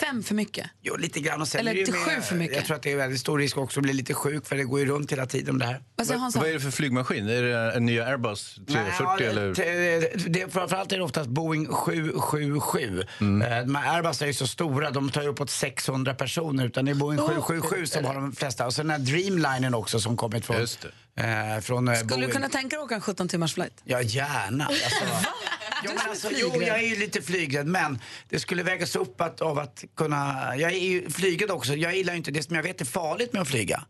fem för mycket? Jo, lite grann. Och sen Eller till sju för mycket. Jag tror att det är väldigt stor risk också att bli lite sjuk för det går ju runt hela tiden det här. Vad Hansa? Vad är det för flygmaskin? Är det en nya Airbus 340 Nej, ja, eller? det, det, framförallt är det oftast Boeing 777. Mm. Eh, Airbus är ju så stora, de tar ju uppåt 600 personer. Utan det är Boeing 777 som har de flesta. Och sen den här Dreamlinen också som kommit från, eh, från eh, Skulle Boeing. du kunna tänka dig att åka en 17 timmars flight? Ja, gärna. Alltså, jo, men alltså, jo, jag är ju lite flygrädd, men det skulle vägas upp att, av att kunna... Jag är ju flygrädd också. Jag gillar ju inte det som jag vet är farligt med att flyga.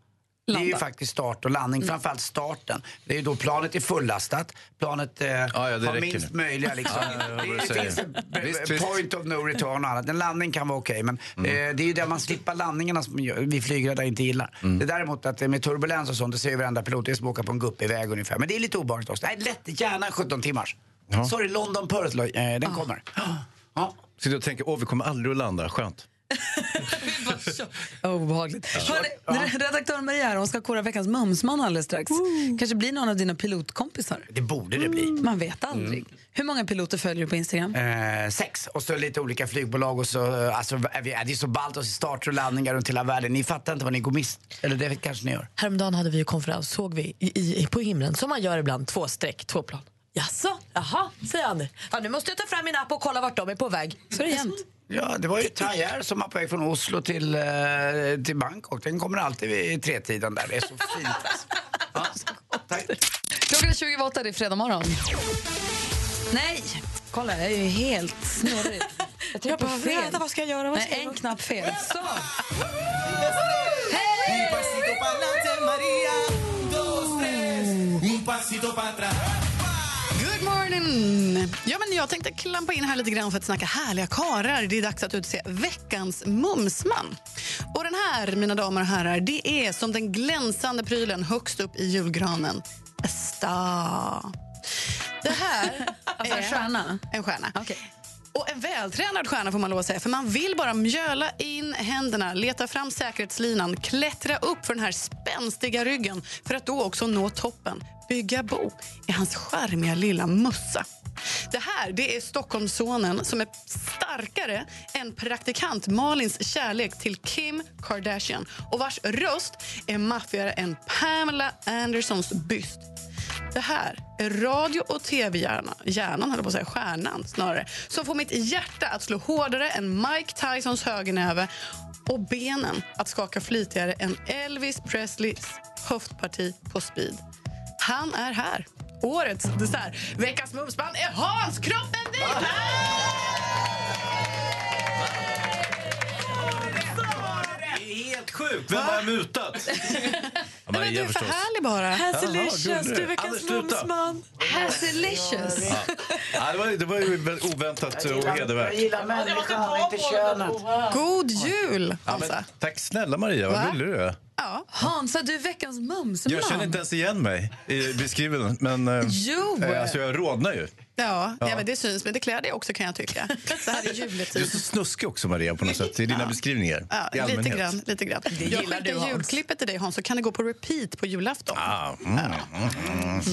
Det är ju Landa. faktiskt start och landning, framförallt starten. Det är ju då planet är fullastat, planet eh, ja, det har minst nu. möjliga liksom. Ja, du det, finns en Visst, visst. point of no return och annat. En landning kan vara okej, men Mm. eh, det är ju där man slipper landningarna som vi flygrädda inte gillar. Mm. Det är däremot att det med turbulens och sånt, det ser ju varenda pilot, det är som att åka på en guppig väg ungefär. Men det är lite obehagligt också. Nej, lätt, gärna 17 timmars. Ja. Sorry, London Perth, eh, den kommer. Ja. Sitter och tänker, åh vi kommer aldrig att landa, skönt. Obehagligt. Hörrni, Redaktör Maria hon ska kora veckans mumsman alldeles strax. Kanske blir någon av dina pilotkompisar. Det borde det bli. Man vet aldrig. Hur många piloter följer du på Instagram? Eh, sex. Och så lite olika flygbolag och så, eh, alltså, är vi, är det är så ballt och starter och landningar runt hela världen. Ni fattar inte vad ni går mist Eller det kanske ni gör. Häromdagen hade vi ju konferens, såg vi i, i, på himlen, som man gör ibland, två streck, två plan. Jaså, jaha, säger han. Ja, nu måste jag ta fram min app och kolla vart de är på väg. Så är det jämt. Ja, det var ju Tajer som var på väg från Oslo till, eh, till Bangkok. Den kommer alltid vid tretiden där. Det är så fint. Alltså. Klockan är 20 det är fredag morgon. Nej, kolla jag är ju helt snurrig. Jag Jag bara, vänta, vad ska jag göra? Vad Nej, ska jag en knapp fel. Så! Good morning! Ja, men jag tänkte klampa in här lite grann för att snacka härliga karar. Det är dags att utse veckans mumsman. Och den här, mina damer och herrar, det är som den glänsande prylen högst upp i julgranen. A star. Det här Alltså en är stjärna? En stjärna. Och en vältränad stjärna får man lov att säga. För man vill bara mjöla in händerna, leta fram säkerhetslinan, klättra upp för den här spänstiga ryggen för att då också nå toppen. Bygga bo i hans charmiga lilla mössa. Det här det är Stockholmssonen som är starkare än praktikant Malins kärlek till Kim Kardashian och vars röst är maffigare än Pamela Andersons byst. Det här är radio och tv-hjärnan, hjärnan höll på att säga, stjärnan snarare, som får mitt hjärta att slå hårdare än Mike Tysons högernäve och benen att skaka flitigare än Elvis Presleys höftparti på speed. Han är här. Årets dessert. Veckans mumsband är Hans Kroppen Wiklund! Helt sjukt. Vem har jag mutat? Ja, Maria Du är för förstås. härlig bara. Hasselicious, du är veckans Anders, sluta. mumsman. Hasselicious. Ja. Ja, det, var, det var ju väldigt oväntat och hedervärt. gillar människan, inte könet. God jul, Ja, Hansa. men, tack snälla Maria, vad Va? gullig du är. Ja. Hansa, du är veckans mumsman. Jag känner inte ens igen mig i beskrivningen, men eh, Jo. eh, alltså jag rodnar ju. Ja, ja. Ja. men det syns, men det klär dig också kan jag tycka. Så här i Du är juletid. så snuskig också Maria på något sätt i dina beskrivningar. Ja, I lite grann. Lite grann. Jag gillar skickar julklippet till dig Hans, så kan det gå på repeat på julafton. Ah, mm, mm,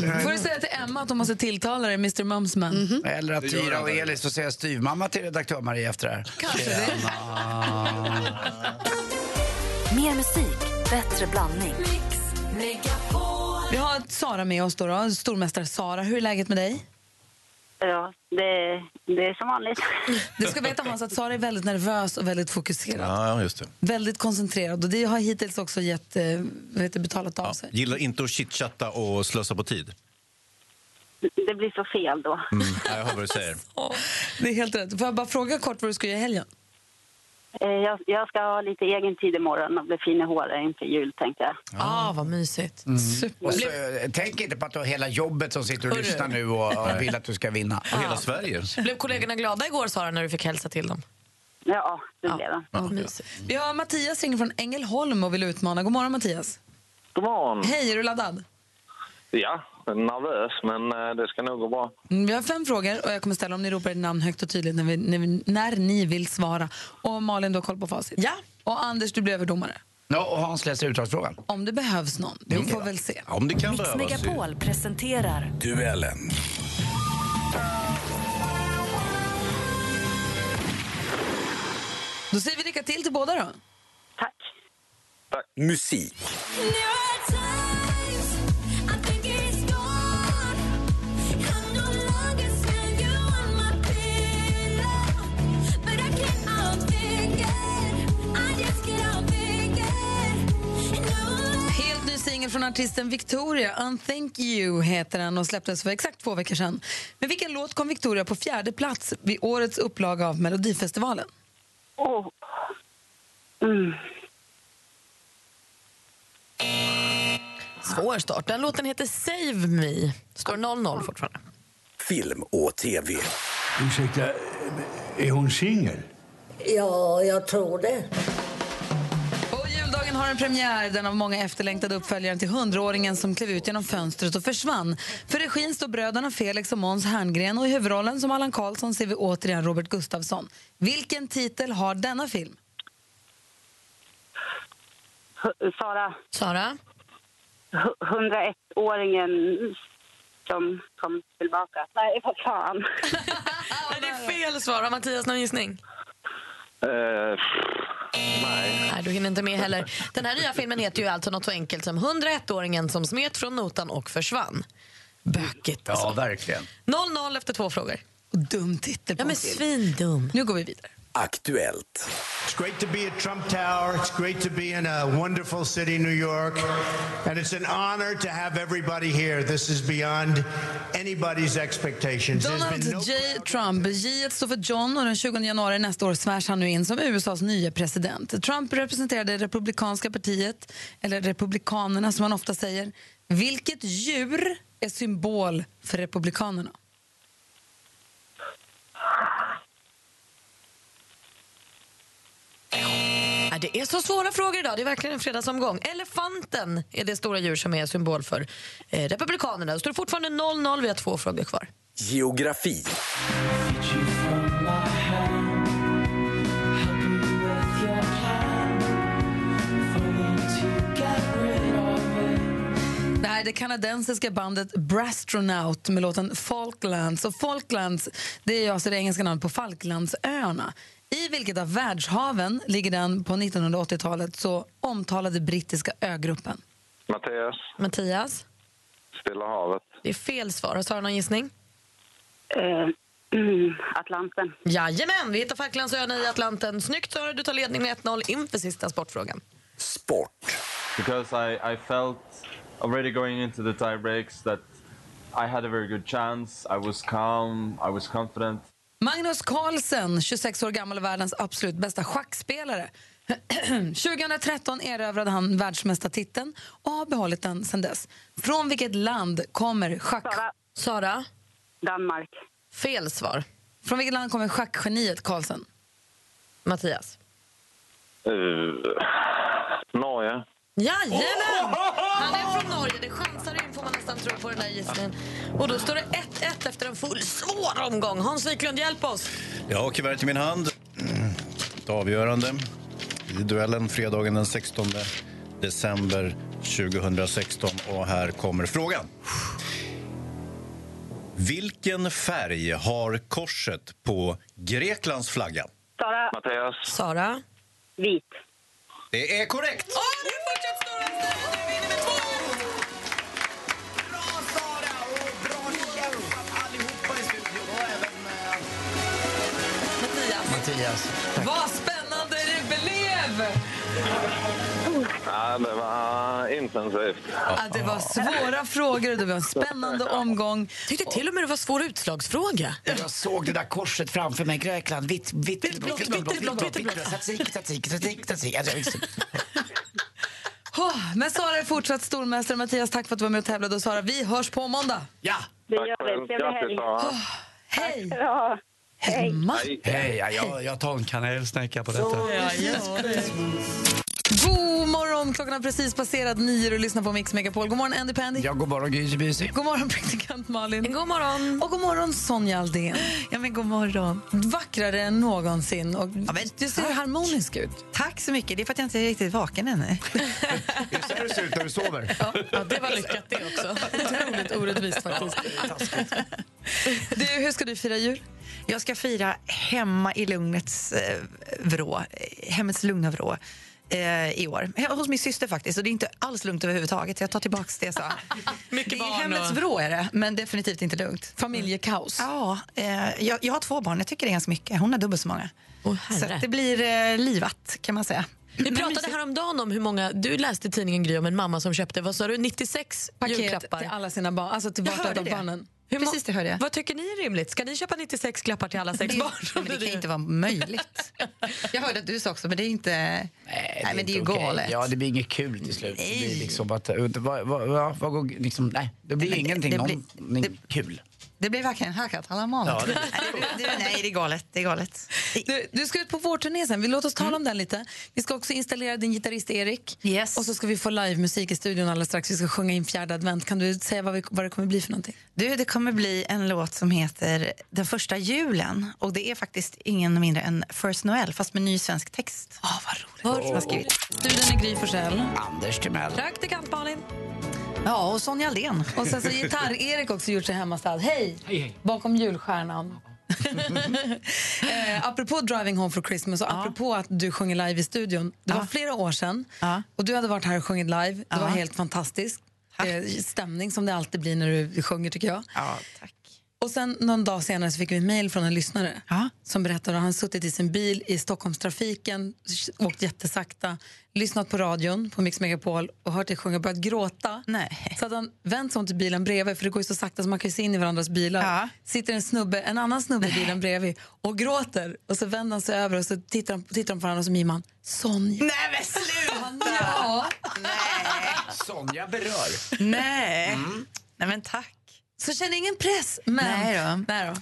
mm. Får du säga till Emma att hon måste tilltala dig, Mr Mumsman? Eller att Det gör Tyra jag och. Elis får säga styvmamma till redaktör Maria efter det här. Kanske det. Mer musik, bättre blandning. Vi har Sara med oss, då, då, stormästare Sara. Hur är läget med dig? Ja, det, det är som vanligt. Du ska veta Hans att Sara är väldigt nervös och väldigt fokuserad. Ja, just det. Väldigt koncentrerad och det har hittills också gett, eh, vad heter, det, betalat av sig. Gillar inte att chitchatta och slösa på tid. Det blir så fel då. Mm. Ja, jag hör vad du säger. Det är helt rätt. Får jag bara fråga kort vad du ska göra i helgen? Eh, Jag, jag ska ha lite egen tid imorgon och bli fin i håret inför jul, tänkte jag. Ah, vad mysigt. Och så, eh, tänk inte på att du har hela jobbet som sitter och Hörru. lyssnar nu och, och vill att du ska vinna. Och hela Sverige. Blev kollegorna glada igår, Sara, när du fick hälsa till dem? Ja, det blev det. Ja. Vi har Mattias ringer från Ängelholm och vill utmana. God morgon Mattias. God morgon. Hej, är du laddad? Ja, nervös, men eh, det ska nog gå bra. Mm, Vi har fem frågor och jag kommer ställa om ni ropar ert namn högt och tydligt när, vi, när, vi, när ni vill svara. Och Malin, du har koll på facit. Ja. Och Anders, du blir överdomare. Ja, och Hans läser utdragsfrågan. Om det behövs någon. Vi får väl se. Om det kan Mix. Megapol presenterar Duellen. Då säger vi lycka till till båda då. Tack. Musik. Singel från artisten Victoria, Unthank You heter den och släpptes för exakt två veckor sedan. Med vilken låt kom Victoria på fjärde plats vid årets upplaga av Melodifestivalen? Oh. Mm. Svår start. Den låten heter Save Me. Står 0-0 fortfarande. Film och tv. Ursäkta, är hon singel? Ja, jag tror det. Har en premiär, den av många efterlängtade uppföljaren till hundraåringen som klev ut genom fönstret och försvann. För regin står bröderna Felix och Måns Herngren och i huvudrollen som Allan Karlsson ser vi återigen Robert Gustafsson. Vilken titel har denna film? Sara. Sara? H- 101-åringen som kom tillbaka. Nej, vad fan. Nej, det är fel svar. Har Mattias någon gissning? Eh, nej. Nej, du hinner inte med heller. Den här nya filmen heter ju alltså något så enkelt som 101-åringen som smet från notan och försvann. Bökigt alltså. Ja, verkligen. 0-0 efter två frågor. Dum titel på Ja, men film. svindum. Nu går vi vidare. Aktuellt. It's great to be at Trump Tower. It's great to be in a wonderful city, New York. And it's an honor to have everybody here. This is beyond anybody's expectations. Donald no J. Trump. J står för John och den 20 januari nästa år svärs han nu in som USAs nya president. Trump representerade Republikanska partiet, eller Republikanerna som man ofta säger. Vilket djur är symbol för Republikanerna? Det är så svåra frågor idag. Det är verkligen en fredagsomgång. Elefanten är det stora djur som är symbol för eh, Republikanerna. Det står fortfarande 0-0. Vi har två frågor kvar. Geografi. Det här är det kanadensiska bandet Brastronaut med låten Falklands. Och Falklands det är alltså det engelska namnet på Falklandsöarna. I vilket av världshaven ligger den på 1980-talet så omtalade brittiska ögruppen? Mattias, Mattias? Stilla havet. Det är fel svar. Har Sara någon gissning? Eh, Atlanten. Jajamän, vi hittar Falklandsöarna i Atlanten. Snyggt Sara, du tar ledning med 1-0 inför sista sportfrågan. Sport. because I, I felt already going into the tie breaks that I had a very good chance. I was calm, I was confident. Magnus Carlsen, 26 år gammal och världens absolut bästa schackspelare. 2013 erövrade han världsmästartiteln och har behållit den sedan dess. Från vilket land kommer schack... Sara. Sara? Danmark. Fel svar. Från vilket land kommer schackgeniet Carlsen? Mattias? Uh, Norge. Jajamän! Han är från Norge. Det chansar nästan tro på den där gissningen. Och då står det 1-1 efter en full svår omgång. Hans Wiklund, hjälp oss! Jag har kuvertet i min hand. Det avgörande i duellen fredagen den 16 december 2016. Och här kommer frågan. Vilken färg har korset på Greklands flagga? Sara. Mattias. Sara? Vit. Det är korrekt! Mattias? Mattias. Vad spännande det blev! Ja, det var intensivt. Ja, det var svåra frågor och det var en spännande omgång. tyckte till och med det var svår utslagsfråga. Jag såg det där korset framför mig. Grekland, vitt, vitt, vitt, blått, vitt, blått, vitt, blått. Tzatziki, tzatziki, tzatziki, tzatziki. Alltså. Oh, men Sara är fortsatt stormästare. Mattias, tack för att du var med och tävlade. Och Sara, vi hörs på måndag. Ja! Det gör vi. Trevlig helg. Hej! Ja. Hemma. Hej, ja, jag, jag tar en kanelsnäcka på detta. God morgon! Klockan har precis passerat nio och lyssnar på Mix Megapol. God morgon, Andy Pandy. Jag går bara och gysebysig. God morgon, praktikant Malin. God morgon. Och god morgon, Sonja Aldén. Ja, men god morgon. Vackrare än någonsin. Och Ja, men du ser tack. harmonisk ut. Tack så mycket. Det är för att jag inte är riktigt vaken ännu. Är det så här det ser ut när du sover? Ja, det var lyckat det också. Otroligt orättvist faktiskt. Du, hur ska du fira jul? Jag ska fira hemma i lugnets eh, vrå, eh, hemmets lugna vrå. Eh, i år. Hos min syster faktiskt. Och det är inte alls lugnt överhuvudtaget. Jag tar tillbaka det jag sa. Mycket det är hemmets vrå är det, men definitivt inte lugnt. Familjekaos. Ja, eh, jag, jag har två barn. Jag tycker det är ganska mycket. Hon har dubbelt så många. Åh, så det blir eh, livat kan man säga. Vi pratade häromdagen om hur många, du läste i tidningen Gry om en mamma som köpte, vad sa du, 96 Paket julklappar. till alla sina barn, alltså till vart av barnen. Hur Precis det hörde jag. Vad tycker ni är rimligt? Ska ni köpa 96 klappar till alla sex Det, barn? men det kan inte vara möjligt. Jag hörde att du sa också, men det är inte... Nej, men det är ju inte okej. galet. Ja, det blir inget kul till slut. Det blir Nej. liksom att, vad, vad, vad, liksom, nej, det blir det- ingenting det någonting kul. Det blir verkligen hackat alla. Ja, det- nej, det, det, nej, det är galet. Det är galet. Du, du ska ut på vårturné sen. Vi låt oss tala om den lite. Vi ska också installera din gitarrist Erik. Yes. Och så ska vi få livemusik i studion alldeles strax. Vi ska sjunga in fjärde advent. Kan du säga vad, vi, vad det kommer bli för någonting? Du, det kommer bli en låt som heter Den första julen. Och Det är faktiskt ingen mindre än First Noel, fast med ny svensk text. Oh, vad roligt. Skrivit. Studion är Gry Forssell. Anders Timell. Praktikant Malin. Ja, och Sonja Aldén. Och sen så gitarr-Erik också gjort sig hemmastad. Hej! Hej, hej. Bakom julstjärnan. eh, apropå Driving Home for Christmas och apropå att du sjunger live i studion. Det var flera år sedan och du hade varit här och sjungit live. Det var Ja. helt fantastiskt. Eh, stämning som det alltid blir när du sjunger tycker jag. Ja, tack. Och sen någon dag senare så fick vi mejl från en lyssnare som berättade att han suttit i sin bil i Stockholmstrafiken, åkt jättesakta, lyssnat på radion på Mix Megapol och hört dig sjunga och börjat gråta. Nej. Så att han vänt sig om till bilen bredvid, för det går ju så sakta så man kan ju se in i varandras bilar. Sitter en snubbe, en annan snubbe i bilen bredvid och gråter. Och så vänder han sig över och så tittar de, tittar de på varandra och så mimar han Sonja. Nej men sluta! Ja. Sonja berör. Nej. Nej men tack. Så känn ingen press. Men, Nej då. Nej då.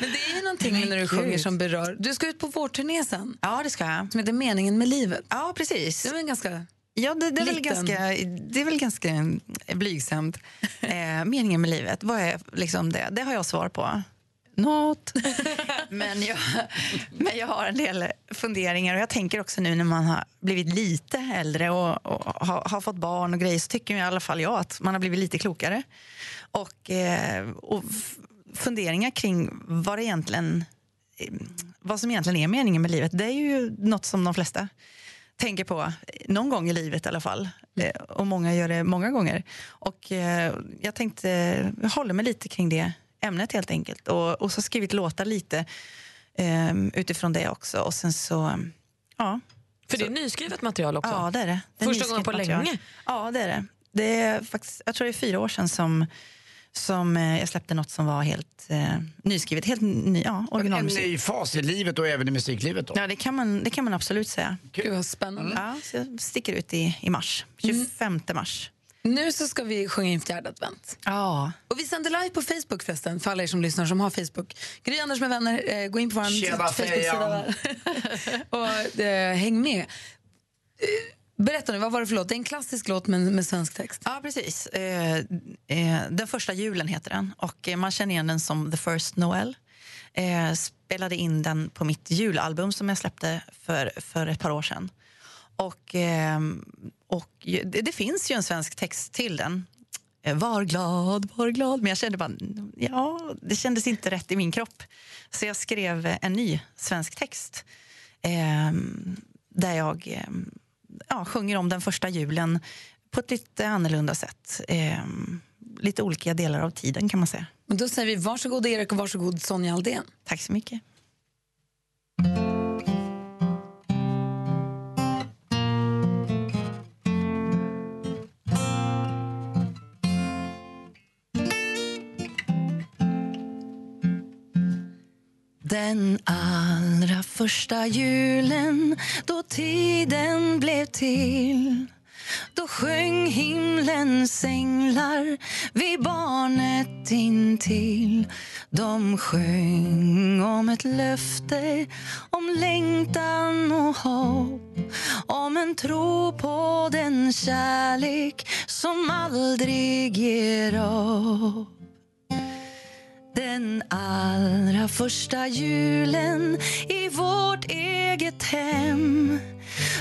men det är ju någonting Men när du sjunger som berör. Du ska ut på vår turné sen. Ja, det ska jag. Som heter Meningen med livet. Ja, precis. Det är väl ganska... Ja, det, det, är väl ganska, det är väl ganska blygsamt. Eh, meningen med livet, vad är liksom det? Det har jag svar på. Något. men, jag, men jag har en del funderingar. Och jag tänker också nu när man har blivit lite äldre och, och har, har fått barn och grejer så tycker i alla fall jag att man har blivit lite klokare. Och, eh, och funderingar kring vad, det egentligen, vad som egentligen är meningen med livet. Det är ju något som de flesta tänker på någon gång i livet i alla fall. Eh, Och många gör det många gånger. Och eh, jag tänkte, jag håller mig lite kring det ämnet helt enkelt. Och, och så skrivit låtar lite eh, utifrån det också. Och sen så, ja. För det är nyskrivet material också? Ja, det är det. det är Första gången på material. länge? Ja, det är det. det är faktiskt, jag tror det är fyra år sedan som, som eh, jag släppte något som var helt eh, nyskrivet. Helt ny, ja, En ny fas i livet och även i musiklivet då. Ja, det kan man, det kan man absolut säga. Gud vad spännande. Ja, så jag sticker ut i, i mars. 25 mars. Nu så ska vi sjunga in fjärde advent. Ja. Och vi sänder live på Facebook förresten, för alla er som lyssnar som har Facebook. Gry Anders med vänner, eh, gå in på vår Facebook-sida och eh, häng med. Eh, Berätta nu, vad var det för låt? Det är en klassisk låt med, med svensk text. Ja, precis. Eh, eh, den första julen heter den. Och eh, Man känner igen den som The First Noel. Eh, spelade in den på mitt julalbum som jag släppte för, för ett par år sedan. Och, eh, och det, det finns ju en svensk text till den. Eh, Var glad, var glad. Men jag kände bara, ja, det kändes inte rätt i min kropp. Så jag skrev en ny svensk text. Eh, där jag eh, ja, sjunger om den första julen på ett lite annorlunda sätt. Eh, lite olika delar av tiden kan man säga. Men då säger vi varsågod Erik och varsågod Sonja Aldén. Tack så mycket. Den allra första julen då tiden blev till. Då sjöng himlens änglar vid barnet intill. De sjöng om ett löfte, om längtan och hopp om en tro på den kärlek som aldrig ger upp den allra första julen i vårt eget hem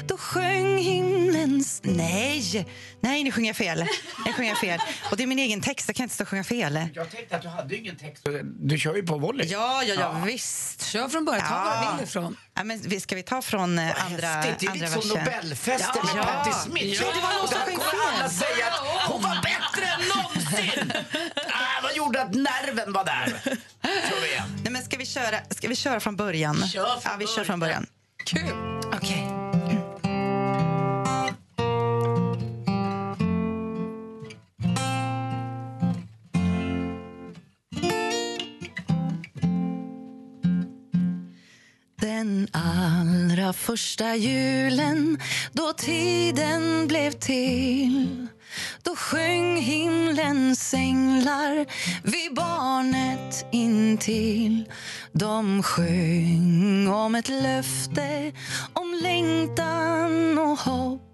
då sjöng himlens... Nej, nej nu sjunger jag fel. Jag sjunger fel. Och det är min egen text, jag kan inte stå och sjunga fel. Jag tänkte att du hade ingen text. Du kör ju på volley. Ja, ja, ja, visst. Kör från början, ta var du vill ifrån. Ja, men vi- ska vi ta från eh, andra, häftigt. Det är andra lite som versen? Nobelfester med Patti Smith. Ja, det var någon som sjöng alla fel. säga att hon var ah, vad gjorde att nerven var där? Kör vi. Nej, men ska, vi köra, ska vi köra från början? Kör från ja, vi kör från början. Kul! Okej. Den allra första julen då tiden blev till. Då sjöng himlens änglar vid barnet intill. De sjöng om ett löfte, om längtan och hopp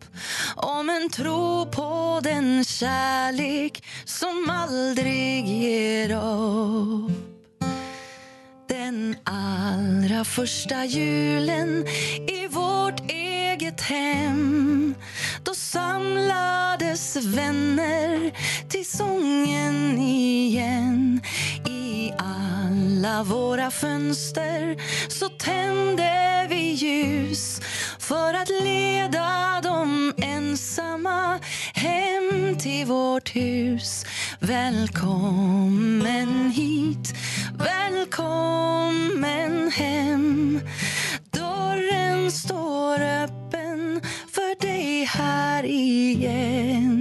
om en tro på den kärlek som aldrig ger upp den allra första julen i vårt eget hem. Då samlades vänner till sången igen. I alla våra fönster så tände vi ljus för att leda de ensamma hem till vårt hus. Välkommen hit välkommen hem. Dörren står öppen för dig här igen.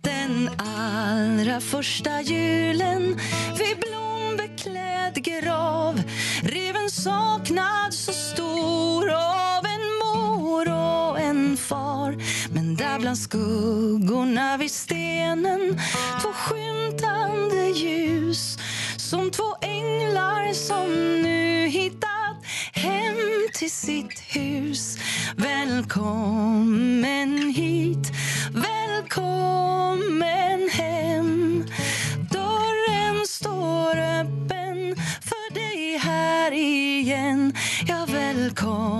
Den allra första julen vid blombeklädd grav rev en saknad så stor av far. Men där bland skuggorna vid stenen två skymtande ljus som två änglar som nu hittat hem till sitt hus. Välkommen hit, välkommen hem. Dörren står öppen för dig här igen. Ja, välkommen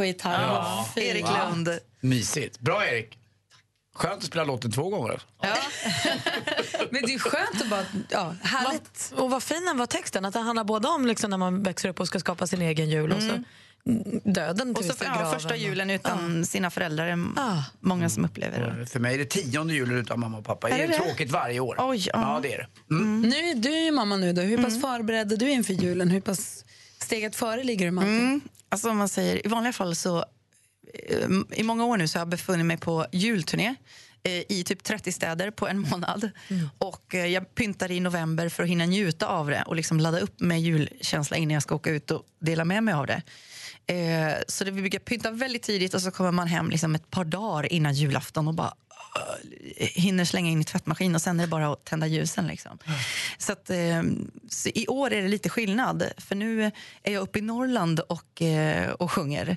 på gitarr. Ja. Fint. Erik Lund. Mysigt. Bra Erik. Skönt att spela låten två gånger. också. Men det är skönt att bara... Ja, härligt. Och vad fin den var texten, att det handlar både om liksom när man växer upp och ska skapa sin egen jul och så döden Och till så viss ja, första julen utan sina föräldrar är många som upplever det. För mig är det tionde julen utan mamma och pappa. Är Är det det det? tråkigt varje år? Oj, ja. det är det. Nu är du är ju mamma nu då. Hur pass förberedd är du inför julen? Hur pass steget före ligger du med allting? Mm. Alltså om man säger, I vanliga fall så... eh, I många år nu så har jag befunnit mig på julturné eh, i typ 30 städer på en månad. Och eh, Jag pyntar i november för att hinna njuta av det och liksom ladda upp med julkänsla innan jag ska åka ut och dela med mig av det. Eh, Så det, vi brukar pynta väldigt tidigt och så kommer man hem liksom ett par dagar innan julafton och bara hinner slänga in i tvättmaskin och sen är det bara att tända ljusen. Liksom. Så, att, eh, så I år är det lite skillnad, för nu är jag uppe i Norrland och, eh, och sjunger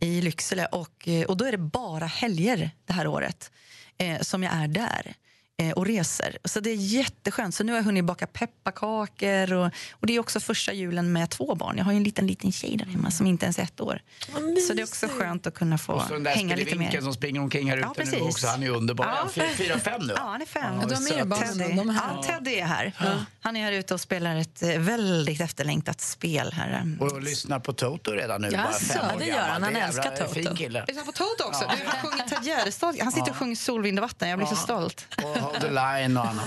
i Lycksele. Och, eh, och då är det bara helger det här året eh, som jag är där eh, och reser. Så det är jätteskönt. Så nu har jag hunnit baka pepparkakor och, och det är också första julen med två barn. Jag har ju en liten, liten tjej där hemma som inte ens är ett år. Så det är också skönt att kunna få Och så den där hänga lite mer. som springer omkring här ute Ja, nu precis. också. Han är underbar. Ja. Ja. Fyra, fem nu Ja, han är fem. Ja, de är barnen, Teddy. de är här. Ja, Teddy är här. Han är här ute och spelar ett eh, väldigt efterlängtat spel här. Och lyssnar på Toto redan nu. fem år det gör han. Han är älskar Toto. Fin kille. Lyssnar på Toto också? Ja. Du har sjungit Ted Gärdestad. Han sitter och sjunger Sol, vind och vatten. Jag blir så stolt. Hold the line och annat.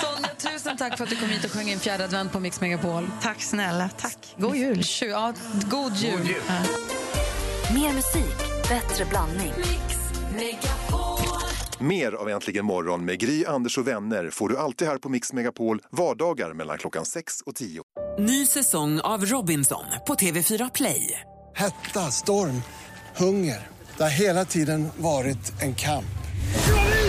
Sonja, tusen tack för att du kom hit och sjöng in fjärde advent på Mix Megapol. Tack snälla. Tack. God jul. Tju- Ja, god jul. God jul. Mer musik, bättre blandning. Mer av Äntligen morgon med Gry, Anders och vänner får du alltid här på Mix Megapol vardagar mellan klockan 6 och 10. Ny säsong av Robinson på TV4 Play. Hetta, storm, hunger. Det har hela tiden varit en kamp.